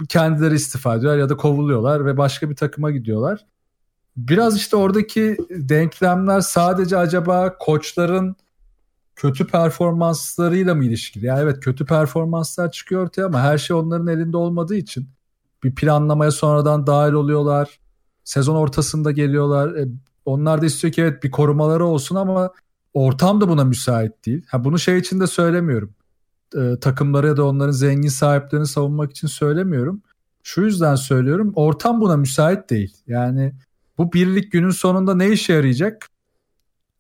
[SPEAKER 2] kendileri istifa ediyorlar ya da kovuluyorlar ve başka bir takıma gidiyorlar. Biraz işte oradaki denklemler sadece acaba koçların kötü performanslarıyla mı ilişkili? Yani evet kötü performanslar çıkıyor ortaya ama her şey onların elinde olmadığı için bir planlamaya sonradan dahil oluyorlar. Sezon ortasında geliyorlar. E, onlar da istiyor ki evet bir korumaları olsun ama ortam da buna müsait değil. Ha, bunu şey için de söylemiyorum. E, takımları da onların zengin sahiplerini savunmak için söylemiyorum. Şu yüzden söylüyorum. Ortam buna müsait değil. Yani bu birlik günün sonunda ne işe yarayacak?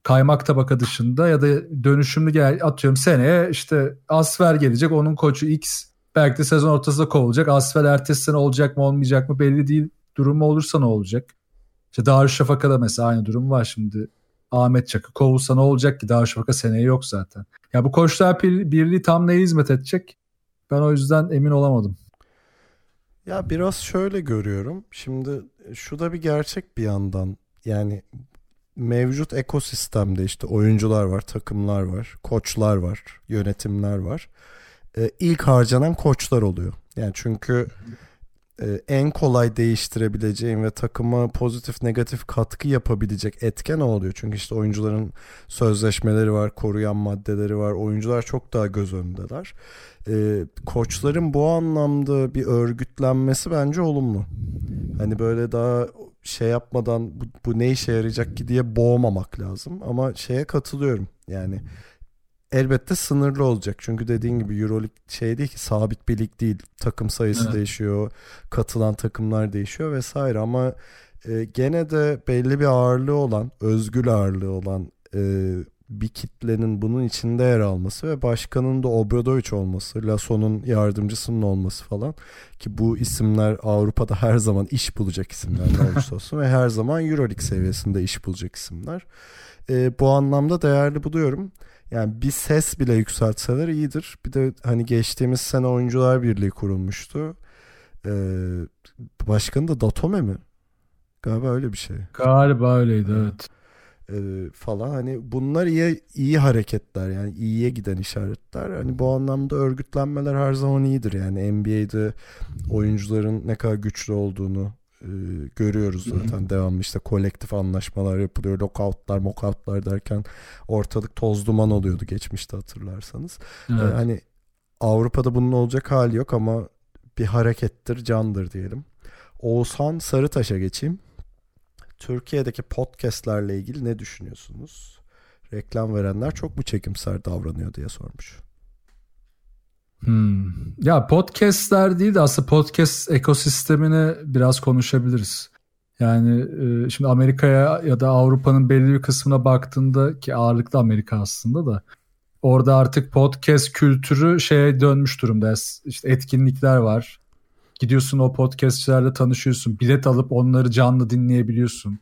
[SPEAKER 2] Kaymak tabaka dışında ya da dönüşümlü gel atıyorum seneye işte Asfer gelecek onun koçu X belki de sezon ortasında kovulacak. Asfer ertesi sene olacak mı olmayacak mı belli değil. Durumu olursa ne olacak? İşte Darüşşafaka'da da mesela aynı durum var şimdi. Ahmet Çakı kovulsa ne olacak ki Darüşşafaka seneye yok zaten. Ya bu koçlar birliği tam neye hizmet edecek? Ben o yüzden emin olamadım.
[SPEAKER 1] Ya biraz şöyle görüyorum. Şimdi şu da bir gerçek bir yandan. Yani mevcut ekosistemde işte oyuncular var, takımlar var, koçlar var, yönetimler var. Ee, ilk harcanan koçlar oluyor. Yani çünkü e, en kolay değiştirebileceğin ve takıma pozitif negatif katkı yapabilecek etken oluyor. Çünkü işte oyuncuların sözleşmeleri var, koruyan maddeleri var. Oyuncular çok daha göz önündeler. E, koçların bu anlamda bir örgütlenmesi bence olumlu. Hani böyle daha şey yapmadan bu, bu ne işe yarayacak ki diye boğmamak lazım. Ama şeye katılıyorum. Yani elbette sınırlı olacak. Çünkü dediğin gibi Euroleague şey değil ki sabit bir lig değil. Takım sayısı evet. değişiyor. Katılan takımlar değişiyor vesaire ama e, gene de belli bir ağırlığı olan, özgül ağırlığı olan e, bir kitlenin bunun içinde yer alması ve başkanın da Obradoviç olması, Lasso'nun yardımcısının olması falan ki bu isimler Avrupa'da her zaman iş bulacak isimler ne olursa olsun ve her zaman Euroleague seviyesinde iş bulacak isimler. E, bu anlamda değerli buluyorum. Yani bir ses bile yükseltseler iyidir. Bir de hani geçtiğimiz sene Oyuncular Birliği kurulmuştu. Ee, başkanı da Datome mi? Galiba öyle bir şey.
[SPEAKER 2] Galiba öyleydi evet
[SPEAKER 1] e, falan hani bunlar iyi iyi hareketler yani iyiye giden işaretler. Hani bu anlamda örgütlenmeler her zaman iyidir yani NBA'de oyuncuların ne kadar güçlü olduğunu e, görüyoruz zaten devamlı işte kolektif anlaşmalar yapılıyor lockoutlar mokoutlar derken ortalık toz duman oluyordu geçmişte hatırlarsanız. Evet. E, hani Avrupa'da bunun olacak hali yok ama bir harekettir candır diyelim. Oğuzhan Sarıtaş'a geçeyim. Türkiye'deki podcastlerle ilgili ne düşünüyorsunuz? Reklam verenler çok mu çekimser davranıyor diye sormuş.
[SPEAKER 2] Hmm. Ya podcastler değil de aslında podcast ekosistemini biraz konuşabiliriz. Yani e, şimdi Amerika'ya ya da Avrupa'nın belli bir kısmına baktığında ki ağırlıklı Amerika aslında da orada artık podcast kültürü şeye dönmüş durumda. İşte etkinlikler var. Gidiyorsun o podcastçilerle tanışıyorsun. Bilet alıp onları canlı dinleyebiliyorsun.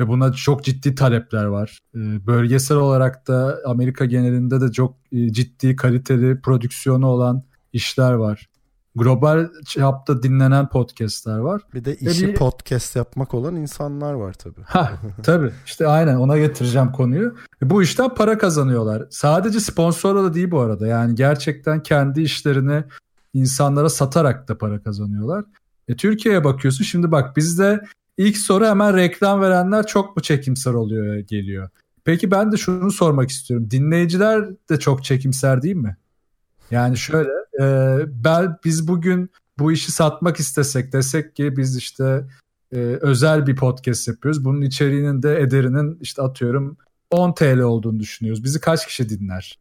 [SPEAKER 2] Ve buna çok ciddi talepler var. E, bölgesel olarak da Amerika genelinde de çok e, ciddi kaliteli prodüksiyonu olan işler var. Global çapta dinlenen podcastler var.
[SPEAKER 1] Bir de işi bir... podcast yapmak olan insanlar var tabii.
[SPEAKER 2] Ha, tabii işte aynen ona getireceğim konuyu. E, bu işten para kazanıyorlar. Sadece sponsorla da değil bu arada. Yani gerçekten kendi işlerini insanlara satarak da para kazanıyorlar. E, Türkiye'ye bakıyorsun şimdi bak bizde ilk soru hemen reklam verenler çok mu çekimser oluyor geliyor. Peki ben de şunu sormak istiyorum. Dinleyiciler de çok çekimser değil mi? Yani şöyle e, ben biz bugün bu işi satmak istesek desek ki biz işte e, özel bir podcast yapıyoruz. Bunun içeriğinin de ederinin işte atıyorum 10 TL olduğunu düşünüyoruz. Bizi kaç kişi dinler?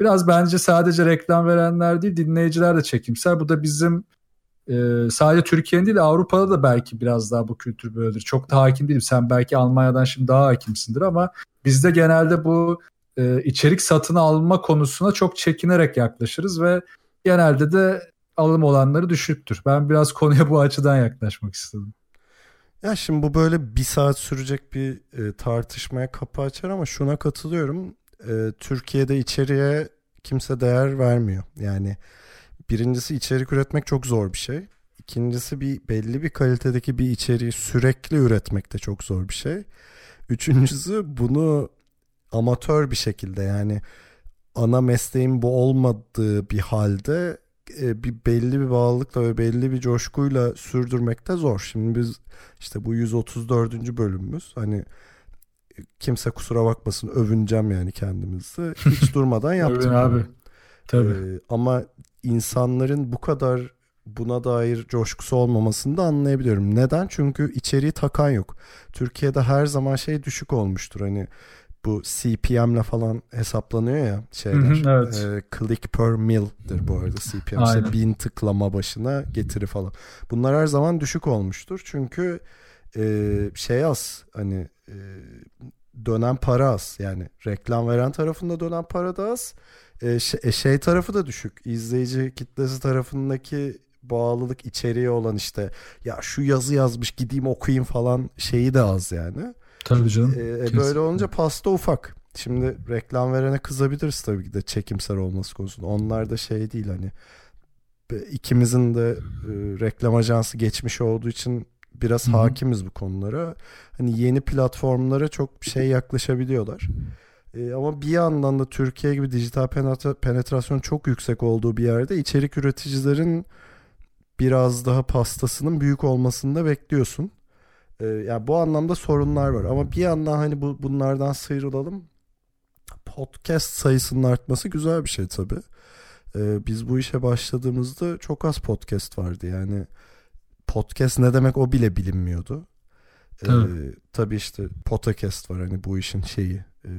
[SPEAKER 2] Biraz bence sadece reklam verenler değil dinleyiciler de çekimser. Bu da bizim e, sadece Türkiye'nin değil Avrupa'da da belki biraz daha bu kültür böyledir. Çok da hakim değilim. Sen belki Almanya'dan şimdi daha hakimsindir ama bizde genelde bu e, içerik satın alma konusuna çok çekinerek yaklaşırız ve genelde de alım olanları düşüktür. Ben biraz konuya bu açıdan yaklaşmak istedim.
[SPEAKER 1] Ya şimdi bu böyle bir saat sürecek bir e, tartışmaya kapı açar ama şuna katılıyorum. E, Türkiye'de içeriye kimse değer vermiyor. Yani birincisi içerik üretmek çok zor bir şey. İkincisi bir belli bir kalitedeki bir içeriği sürekli üretmek de çok zor bir şey. Üçüncüsü bunu amatör bir şekilde yani ana mesleğim bu olmadığı bir halde e, bir belli bir bağlılıkla ve belli bir coşkuyla sürdürmekte zor. Şimdi biz işte bu 134. bölümümüz hani kimse kusura bakmasın övüneceğim yani kendimizi. Hiç durmadan yaptık.
[SPEAKER 2] Abi. Tabii. Ee,
[SPEAKER 1] ama insanların bu kadar buna dair coşkusu olmamasını da anlayabiliyorum. Neden? Çünkü içeriği takan yok. Türkiye'de her zaman şey düşük olmuştur. Hani bu CPM'le falan hesaplanıyor ya şeyler. Hı hı, evet. E, click per mill'dir bu arada CPM. Aynen. İşte bin tıklama başına getiri falan. Bunlar her zaman düşük olmuştur. Çünkü e, şey az hani e, dönen para az. Yani reklam veren tarafında dönen para da az. E, şey, e, şey tarafı da düşük. İzleyici kitlesi tarafındaki bağlılık içeriği olan işte ya şu yazı yazmış gideyim okuyayım falan şeyi de az yani.
[SPEAKER 2] Tabii canım.
[SPEAKER 1] Ee, böyle olunca pasta ufak. Şimdi reklam verene kızabiliriz tabii ki de çekimser olması konusunda. Onlar da şey değil hani ikimizin de e, reklam ajansı geçmiş olduğu için biraz Hı-hı. hakimiz bu konulara. Hani yeni platformlara çok şey yaklaşabiliyorlar. E, ama bir yandan da Türkiye gibi dijital penetrasyon çok yüksek olduğu bir yerde içerik üreticilerin biraz daha pastasının büyük olmasını da bekliyorsun. E, yani bu anlamda sorunlar var ama bir yandan hani bu bunlardan sıyrılalım. Podcast sayısının artması güzel bir şey tabii. E, biz bu işe başladığımızda çok az podcast vardı. Yani podcast ne demek o bile bilinmiyordu. Ee, tabii işte podcast var hani bu işin şeyi e,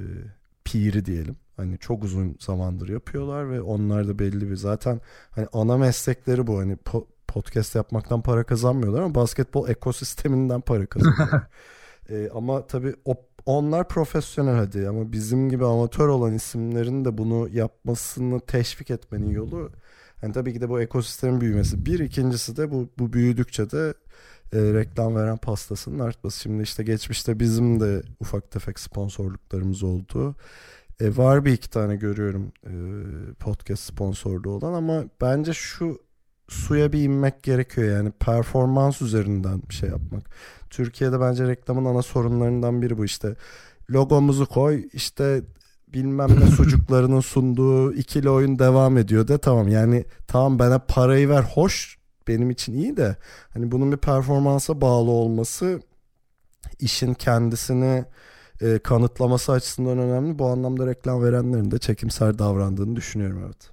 [SPEAKER 1] piri diyelim. Hani çok uzun zamandır yapıyorlar ve onlar da belli bir zaten hani ana meslekleri bu hani po- podcast yapmaktan para kazanmıyorlar ama basketbol ekosisteminden para kazanıyorlar. ee, ama tabii o, onlar profesyonel hadi ama bizim gibi amatör olan isimlerin de bunu yapmasını teşvik etmenin yolu yani tabii ki de bu ekosistemin büyümesi. Bir ikincisi de bu, bu büyüdükçe de e, reklam veren pastasının artması. Şimdi işte geçmişte bizim de ufak tefek sponsorluklarımız oldu. E, var bir iki tane görüyorum e, podcast sponsorluğu olan ama bence şu suya bir inmek gerekiyor yani performans üzerinden bir şey yapmak. Türkiye'de bence reklamın ana sorunlarından biri bu işte. Logomuzu koy işte bilmem ne sucuklarının sunduğu ikili oyun devam ediyor de tamam yani tamam bana parayı ver hoş benim için iyi de hani bunun bir performansa bağlı olması işin kendisini e, kanıtlaması açısından önemli. Bu anlamda reklam verenlerin de çekimser davrandığını düşünüyorum evet.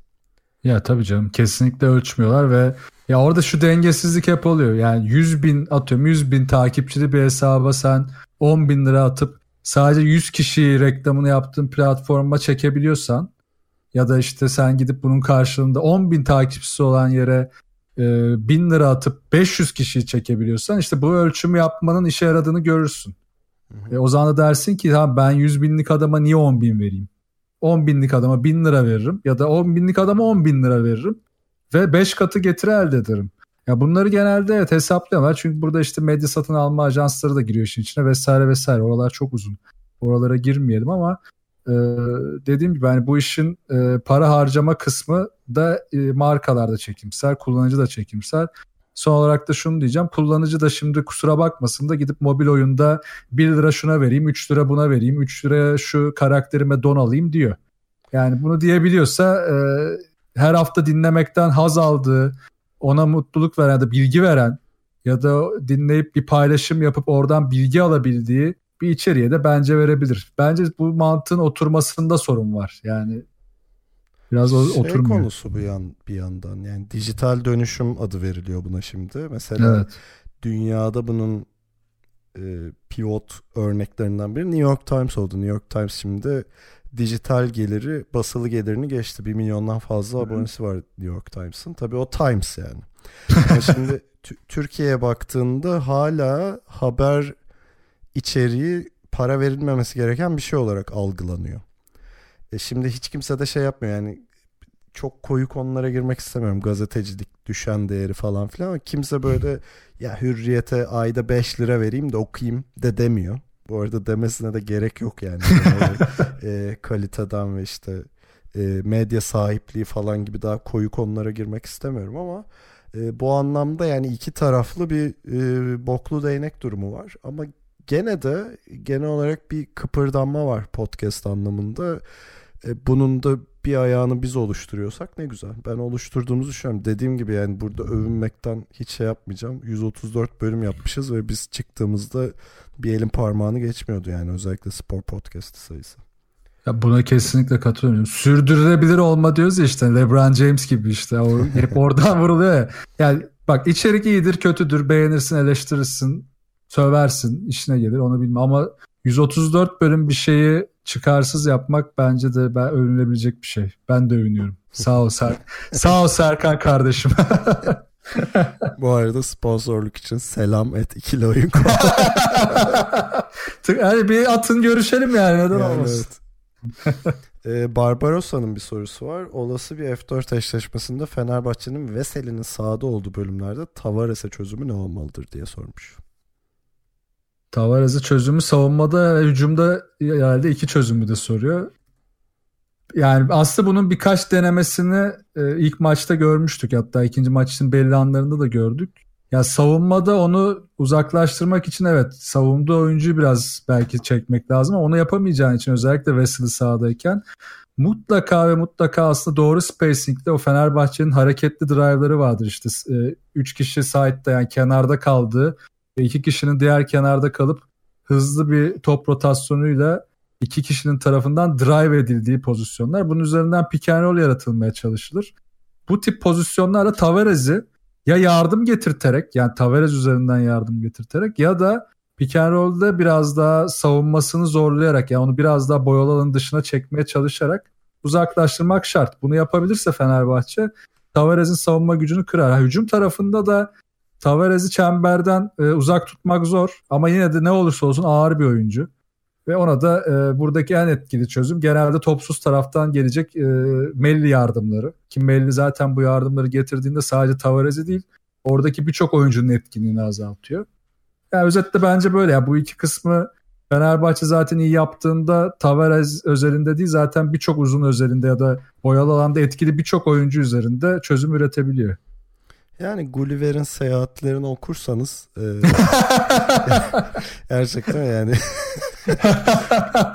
[SPEAKER 2] Ya tabii canım kesinlikle ölçmüyorlar ve ya orada şu dengesizlik hep oluyor. Yani 100 bin atıyorum 100 bin takipçili bir hesaba sen 10 bin lira atıp sadece 100 kişiyi reklamını yaptığın platforma çekebiliyorsan ya da işte sen gidip bunun karşılığında 10 bin takipçisi olan yere e, 1000 lira atıp 500 kişiyi çekebiliyorsan işte bu ölçümü yapmanın işe yaradığını görürsün. E, o zaman da dersin ki ha ben 100 binlik adama niye 10 bin vereyim? 10 binlik adama 1000 lira veririm ya da 10 binlik adama 10 bin lira veririm ve 5 katı getiri elde ederim. Ya bunları genelde evet hesaplıyorlar çünkü burada işte medya satın alma ajansları da giriyor işin içine vesaire vesaire. Oralar çok uzun. Oralara girmeyelim ama e, dediğim gibi hani bu işin e, para harcama kısmı da e, markalarda çekimsel, kullanıcı da çekimsel. Son olarak da şunu diyeceğim. Kullanıcı da şimdi kusura bakmasın da gidip mobil oyunda 1 lira şuna vereyim, 3 lira buna vereyim, 3 lira şu karakterime don alayım diyor. Yani bunu diyebiliyorsa e, her hafta dinlemekten haz aldığı, ona mutluluk veren ya da bilgi veren ya da dinleyip bir paylaşım yapıp oradan bilgi alabildiği bir içeriğe de bence verebilir. Bence bu mantığın oturmasında sorun var. Yani biraz
[SPEAKER 1] şey
[SPEAKER 2] oturmuyor.
[SPEAKER 1] konusu bu yan bir yandan. Yani dijital dönüşüm adı veriliyor buna şimdi. Mesela
[SPEAKER 2] Evet.
[SPEAKER 1] dünyada bunun e, pivot örneklerinden biri New York Times oldu. New York Times şimdi dijital geliri basılı gelirini geçti. Bir milyondan fazla abonesi var New York Times'ın. Tabii o Times yani. Ama şimdi Tü- Türkiye'ye baktığında hala haber içeriği para verilmemesi gereken bir şey olarak algılanıyor. E şimdi hiç kimse de şey yapmıyor yani çok koyu konulara girmek istemiyorum. Gazetecilik, düşen değeri falan filan ama kimse böyle ya hürriyete ayda 5 lira vereyim de okuyayım de demiyor. Bu arada demesine de gerek yok yani. E, kaliteden ve işte e, medya sahipliği falan gibi daha koyu konulara girmek istemiyorum ama e, bu anlamda yani iki taraflı bir e, boklu değnek durumu var. Ama gene de genel olarak bir kıpırdanma var podcast anlamında. E, bunun da bir ayağını biz oluşturuyorsak ne güzel. Ben oluşturduğumuzu düşünüyorum. Dediğim gibi yani burada övünmekten hiç şey yapmayacağım. 134 bölüm yapmışız ve biz çıktığımızda bir elin parmağını geçmiyordu yani özellikle spor podcast sayısı.
[SPEAKER 2] Ya buna kesinlikle katılıyorum. Sürdürülebilir olma diyoruz ya işte LeBron James gibi işte. O, hep oradan vuruluyor ya. Yani bak içerik iyidir kötüdür beğenirsin eleştirirsin söversin işine gelir onu bilmem ama 134 bölüm bir şeyi çıkarsız yapmak bence de ben övünülebilecek bir şey. Ben de övünüyorum. Sağ ol Ser Sağ ol Serkan kardeşim.
[SPEAKER 1] Bu arada sponsorluk için selam et ikili oyun
[SPEAKER 2] hani bir atın görüşelim yani neden
[SPEAKER 1] Yani
[SPEAKER 2] olmasın.
[SPEAKER 1] evet. Ee, Barbarosa'nın bir sorusu var. Olası bir F4 eşleşmesinde Fenerbahçe'nin Veseli'nin sahada olduğu bölümlerde Tavares'e çözümü ne olmalıdır diye sormuş.
[SPEAKER 2] Tavares'e çözümü savunmada hücumda herhalde iki çözümü de soruyor. Yani aslında bunun birkaç denemesini e, ilk maçta görmüştük. Hatta ikinci maçın belli anlarında da gördük. Ya savunmada onu uzaklaştırmak için evet savunduğu oyuncuyu biraz belki çekmek lazım ama onu yapamayacağın için özellikle Wesley sahadayken mutlaka ve mutlaka aslında doğru spacing'de o Fenerbahçe'nin hareketli drive'ları vardır işte. 3 kişi side'da yani kenarda kaldığı iki kişinin diğer kenarda kalıp hızlı bir top rotasyonuyla iki kişinin tarafından drive edildiği pozisyonlar. Bunun üzerinden pick and roll yaratılmaya çalışılır. Bu tip pozisyonlarla Tavares'i ya yardım getirterek yani Tavares üzerinden yardım getirterek ya da pick and roll'da biraz daha savunmasını zorlayarak yani onu biraz daha boyalı alanın dışına çekmeye çalışarak uzaklaştırmak şart. Bunu yapabilirse Fenerbahçe Tavares'in savunma gücünü kırar. Ha, hücum tarafında da Tavares'i çemberden e, uzak tutmak zor ama yine de ne olursa olsun ağır bir oyuncu. Ve ona da e, buradaki en etkili çözüm genelde topsuz taraftan gelecek e, Melli yardımları. Ki Melli zaten bu yardımları getirdiğinde sadece Tavares'i değil oradaki birçok oyuncunun etkinliğini azaltıyor. Yani özetle bence böyle. Yani bu iki kısmı Fenerbahçe zaten iyi yaptığında Tavares özelinde değil zaten birçok uzun özelinde ya da boyalı alanda etkili birçok oyuncu üzerinde çözüm üretebiliyor.
[SPEAKER 1] Yani Gulliver'in seyahatlerini okursanız e, gerçekten yani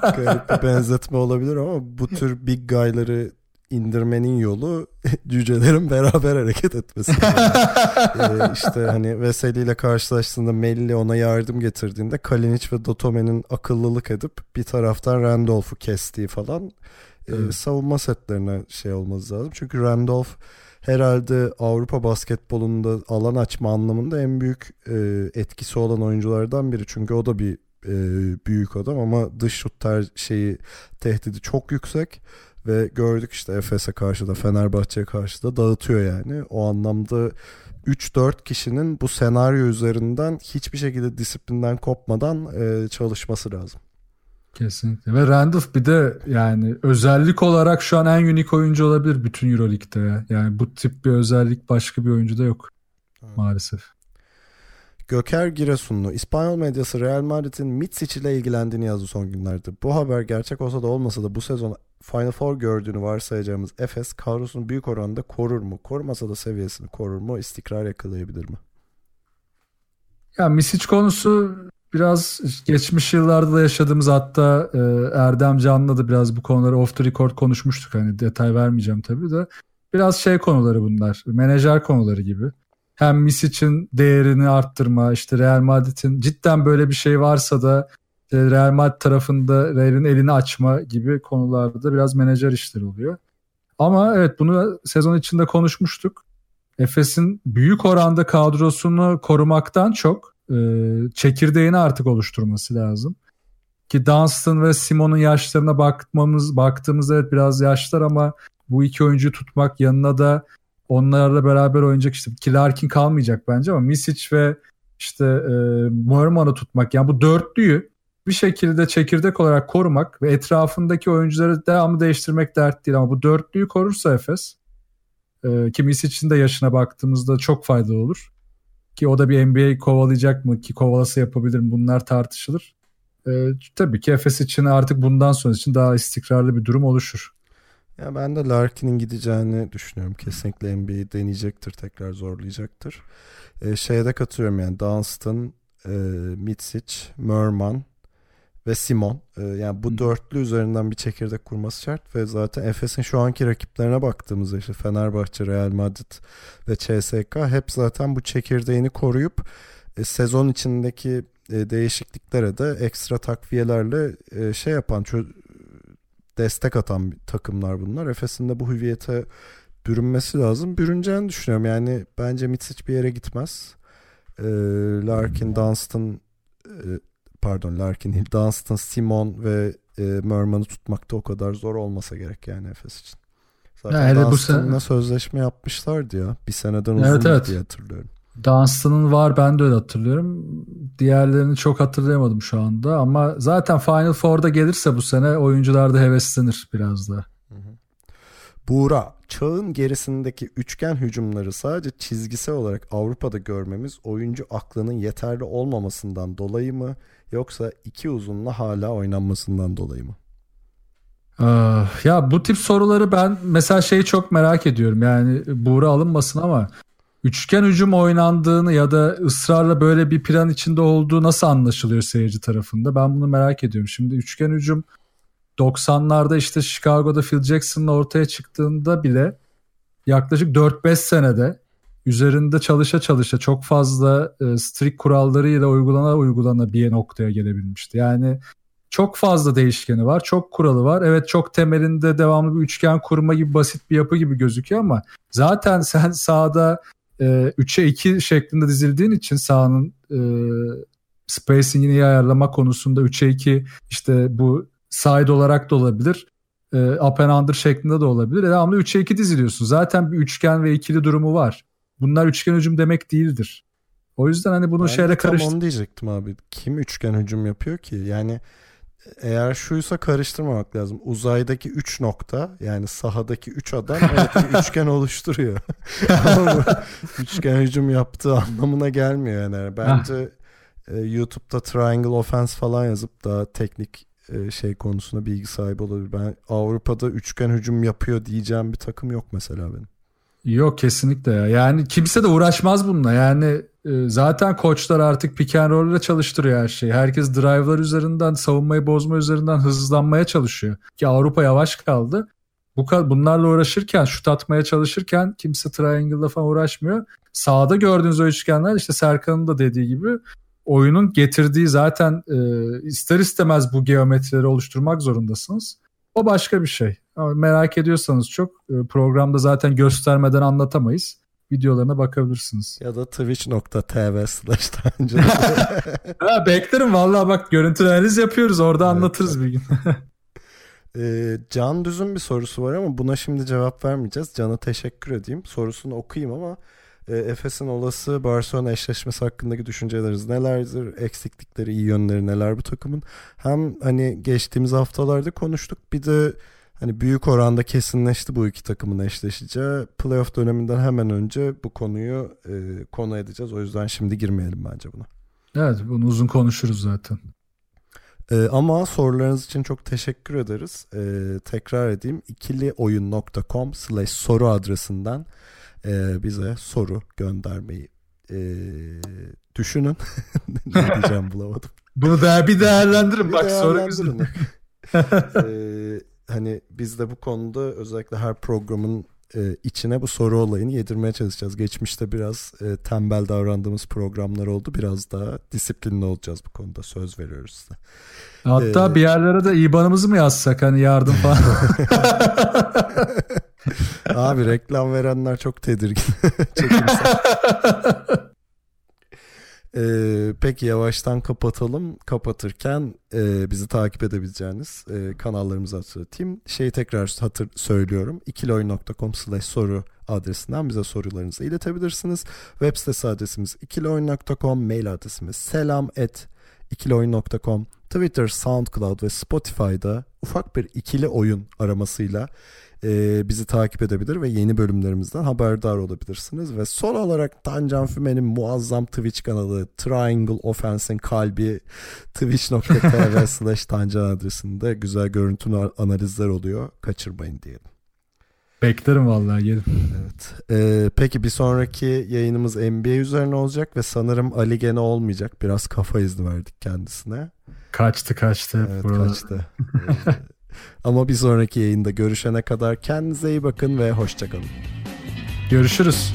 [SPEAKER 1] garip bir benzetme olabilir ama bu tür big guy'ları indirmenin yolu cücelerin beraber hareket etmesi. Yani. ee, işte hani Veseli ile karşılaştığında Melli ona yardım getirdiğinde Kalinic ve Dotome'nin akıllılık edip bir taraftan Randolph'u kestiği falan evet. e, savunma setlerine şey olması lazım. Çünkü Randolph herhalde Avrupa basketbolunda alan açma anlamında en büyük e, etkisi olan oyunculardan biri. Çünkü o da bir e, büyük adam ama dış şut ter şeyi tehdidi çok yüksek ve gördük işte Efes'e karşı da Fenerbahçe'ye karşı da dağıtıyor yani. O anlamda 3-4 kişinin bu senaryo üzerinden hiçbir şekilde disiplinden kopmadan e, çalışması lazım.
[SPEAKER 2] Kesinlikle. Ve Randolph bir de yani özellik olarak şu an en unik oyuncu olabilir bütün Euroleague'de. Yani bu tip bir özellik başka bir oyuncuda yok evet. maalesef.
[SPEAKER 1] Göker Giresunlu, İspanyol medyası Real Madrid'in Mitsic ile ilgilendiğini yazdı son günlerde. Bu haber gerçek olsa da olmasa da bu sezon Final Four gördüğünü varsayacağımız Efes kadrosunu büyük oranda korur mu? Korumasa da seviyesini korur mu? İstikrar yakalayabilir mi?
[SPEAKER 2] Ya Misic konusu biraz geçmiş yıllarda da yaşadığımız hatta e, Erdem Can'la da biraz bu konuları off the record konuşmuştuk. Hani detay vermeyeceğim tabii de. Biraz şey konuları bunlar. Menajer konuları gibi. Hem Misic'in değerini arttırma, işte Real Madrid'in cidden böyle bir şey varsa da e, Real Madrid tarafında Real'in elini açma gibi konularda biraz menajer işleri oluyor. Ama evet bunu sezon içinde konuşmuştuk. Efes'in büyük oranda kadrosunu korumaktan çok e, çekirdeğini artık oluşturması lazım. Ki Dunstan ve Simon'un yaşlarına bakmamız baktığımızda evet biraz yaşlar ama bu iki oyuncuyu tutmak yanına da onlarla beraber oynayacak işte ki Larkin kalmayacak bence ama Misic ve işte e, Moerman'ı tutmak yani bu dörtlüyü bir şekilde çekirdek olarak korumak ve etrafındaki oyuncuları devamlı değiştirmek dert değil ama bu dörtlüyü korursa Efes e, ki Misic'in de yaşına baktığımızda çok faydalı olur. Ki o da bir NBA kovalayacak mı ki kovalası yapabilir mi bunlar tartışılır. E, tabii ki Efes için artık bundan sonra için daha istikrarlı bir durum oluşur.
[SPEAKER 1] Ya ben de Larkin'in gideceğini düşünüyorum. Kesinlikle NBA'yi deneyecektir, tekrar zorlayacaktır. E, şeye de katılıyorum yani Dunstan, e, Mitsic, Merman ve Simon. E, yani bu dörtlü üzerinden bir çekirdek kurması şart ve zaten Efes'in şu anki rakiplerine baktığımızda işte Fenerbahçe, Real Madrid ve CSK hep zaten bu çekirdeğini koruyup e, sezon içindeki e, değişikliklere de ekstra takviyelerle e, şey yapan destek atan takımlar bunlar. Efes'in de bu hüviyete bürünmesi lazım. Bürüneceğini düşünüyorum. Yani bence Mitsic bir yere gitmez. Ee, Larkin, Dunstan e, pardon Larkin değil Dunstan, Simon ve e, Merman'ı tutmakta o kadar zor olmasa gerek yani Efes için. Zaten yani Dunstan'la sene... sözleşme yapmışlardı ya. Bir seneden uzun evet, evet. diye hatırlıyorum.
[SPEAKER 2] Dunstan'ın var ben de öyle hatırlıyorum. Diğerlerini çok hatırlayamadım şu anda ama zaten Final Four'da gelirse bu sene oyuncular da heveslenir biraz da.
[SPEAKER 1] Buğra, çağın gerisindeki üçgen hücumları sadece çizgisel olarak Avrupa'da görmemiz oyuncu aklının yeterli olmamasından dolayı mı yoksa iki uzunla hala oynanmasından dolayı mı?
[SPEAKER 2] Ah, ya bu tip soruları ben mesela şeyi çok merak ediyorum. Yani Buğra alınmasın ama üçgen hücum oynandığını ya da ısrarla böyle bir plan içinde olduğu nasıl anlaşılıyor seyirci tarafında? Ben bunu merak ediyorum. Şimdi üçgen hücum 90'larda işte Chicago'da Phil Jackson'la ortaya çıktığında bile yaklaşık 4-5 senede üzerinde çalışa çalışa çok fazla e, strict kurallarıyla uygulana uygulana bir noktaya gelebilmişti. Yani çok fazla değişkeni var, çok kuralı var. Evet çok temelinde devamlı bir üçgen kurma gibi basit bir yapı gibi gözüküyor ama zaten sen sahada e, 3'e 2 şeklinde dizildiğin için sahanın e, spacing'ini iyi ayarlama konusunda 3'e 2 işte bu side olarak da olabilir. E, up and under şeklinde de olabilir. E, devamlı 3'e 2 diziliyorsun. Zaten bir üçgen ve ikili durumu var. Bunlar üçgen hücum demek değildir. O yüzden hani bunu ben şeyle karıştır.
[SPEAKER 1] Tam onu diyecektim abi. Kim üçgen hücum yapıyor ki? Yani eğer şuysa karıştırmamak lazım. Uzaydaki 3 nokta yani sahadaki 3 adam evet bir üçgen oluşturuyor. Üçgen hücum yaptığı anlamına gelmiyor yani. Bence e, YouTube'da triangle offense falan yazıp daha teknik e, şey konusunda bilgi sahibi olabilir. Ben Avrupa'da üçgen hücum yapıyor diyeceğim bir takım yok mesela benim.
[SPEAKER 2] Yok kesinlikle ya. Yani kimse de uğraşmaz bununla. Yani e, zaten koçlar artık pick and roll ile çalıştırıyor her şeyi. Herkes drive'lar üzerinden, savunmayı bozma üzerinden hızlanmaya çalışıyor. Ki Avrupa yavaş kaldı. Bu bunlarla uğraşırken, şut atmaya çalışırken kimse triangle'la falan uğraşmıyor. Sağda gördüğünüz o üçgenler işte Serkan'ın da dediği gibi oyunun getirdiği zaten e, ister istemez bu geometrileri oluşturmak zorundasınız. O başka bir şey. Ama merak ediyorsanız çok e, programda zaten göstermeden anlatamayız. videolarına bakabilirsiniz.
[SPEAKER 1] Ya da twitch.tv slash
[SPEAKER 2] ha, beklerim vallahi bak görüntülü analiz yapıyoruz orada evet. anlatırız bir gün.
[SPEAKER 1] e, Can Düz'ün bir sorusu var ama buna şimdi cevap vermeyeceğiz. Can'a teşekkür edeyim. Sorusunu okuyayım ama e, Efes'in olası Barcelona eşleşmesi hakkındaki düşünceleriniz nelerdir? Eksiklikleri, iyi yönleri neler bu takımın? Hem hani geçtiğimiz haftalarda konuştuk bir de hani büyük oranda kesinleşti bu iki takımın eşleşeceği. Playoff döneminden hemen önce bu konuyu e, konu edeceğiz. O yüzden şimdi girmeyelim bence buna.
[SPEAKER 2] Evet bunu uzun konuşuruz zaten.
[SPEAKER 1] Ee, ama sorularınız için çok teşekkür ederiz. Ee, tekrar edeyim ikilioyun.com slash soru adresinden e, bize soru göndermeyi e, düşünün. ne diyeceğim bulamadım.
[SPEAKER 2] Bunu da bir değerlendirin. Bir Bak soru güzel.
[SPEAKER 1] ee, hani biz de bu konuda özellikle her programın e, içine bu soru olayını yedirmeye çalışacağız. Geçmişte biraz e, tembel davrandığımız programlar oldu. Biraz daha disiplinli olacağız bu konuda. Söz veriyoruz size.
[SPEAKER 2] Hatta ee, bir yerlere de IBAN'ımızı mı yazsak hani yardım falan.
[SPEAKER 1] Abi reklam verenler çok tedirgin. Ee, peki yavaştan kapatalım. Kapatırken e, bizi takip edebileceğiniz e, kanallarımızı hatırlatayım. Şeyi tekrar hatır söylüyorum. ikiloyun.com slash soru adresinden bize sorularınızı iletebilirsiniz. Web sitesi adresimiz ikiloyun.com, mail adresimiz selam et ikiloyun.com, Twitter, SoundCloud ve Spotify'da ufak bir ikili oyun aramasıyla e, bizi takip edebilir ve yeni bölümlerimizden haberdar olabilirsiniz. Ve son olarak Tancan Füme'nin muazzam Twitch kanalı Triangle Offense'in kalbi twitch.tv slash Tancan adresinde güzel görüntü analizler oluyor. Kaçırmayın diyelim.
[SPEAKER 2] Beklerim vallahi gelin.
[SPEAKER 1] Evet. Ee, peki bir sonraki yayınımız NBA üzerine olacak ve sanırım Ali gene olmayacak. Biraz kafa izni verdik kendisine.
[SPEAKER 2] Kaçtı kaçtı.
[SPEAKER 1] Evet burada. kaçtı. Ama bir sonraki yayında görüşene kadar kendinize iyi bakın ve hoşçakalın.
[SPEAKER 2] Görüşürüz.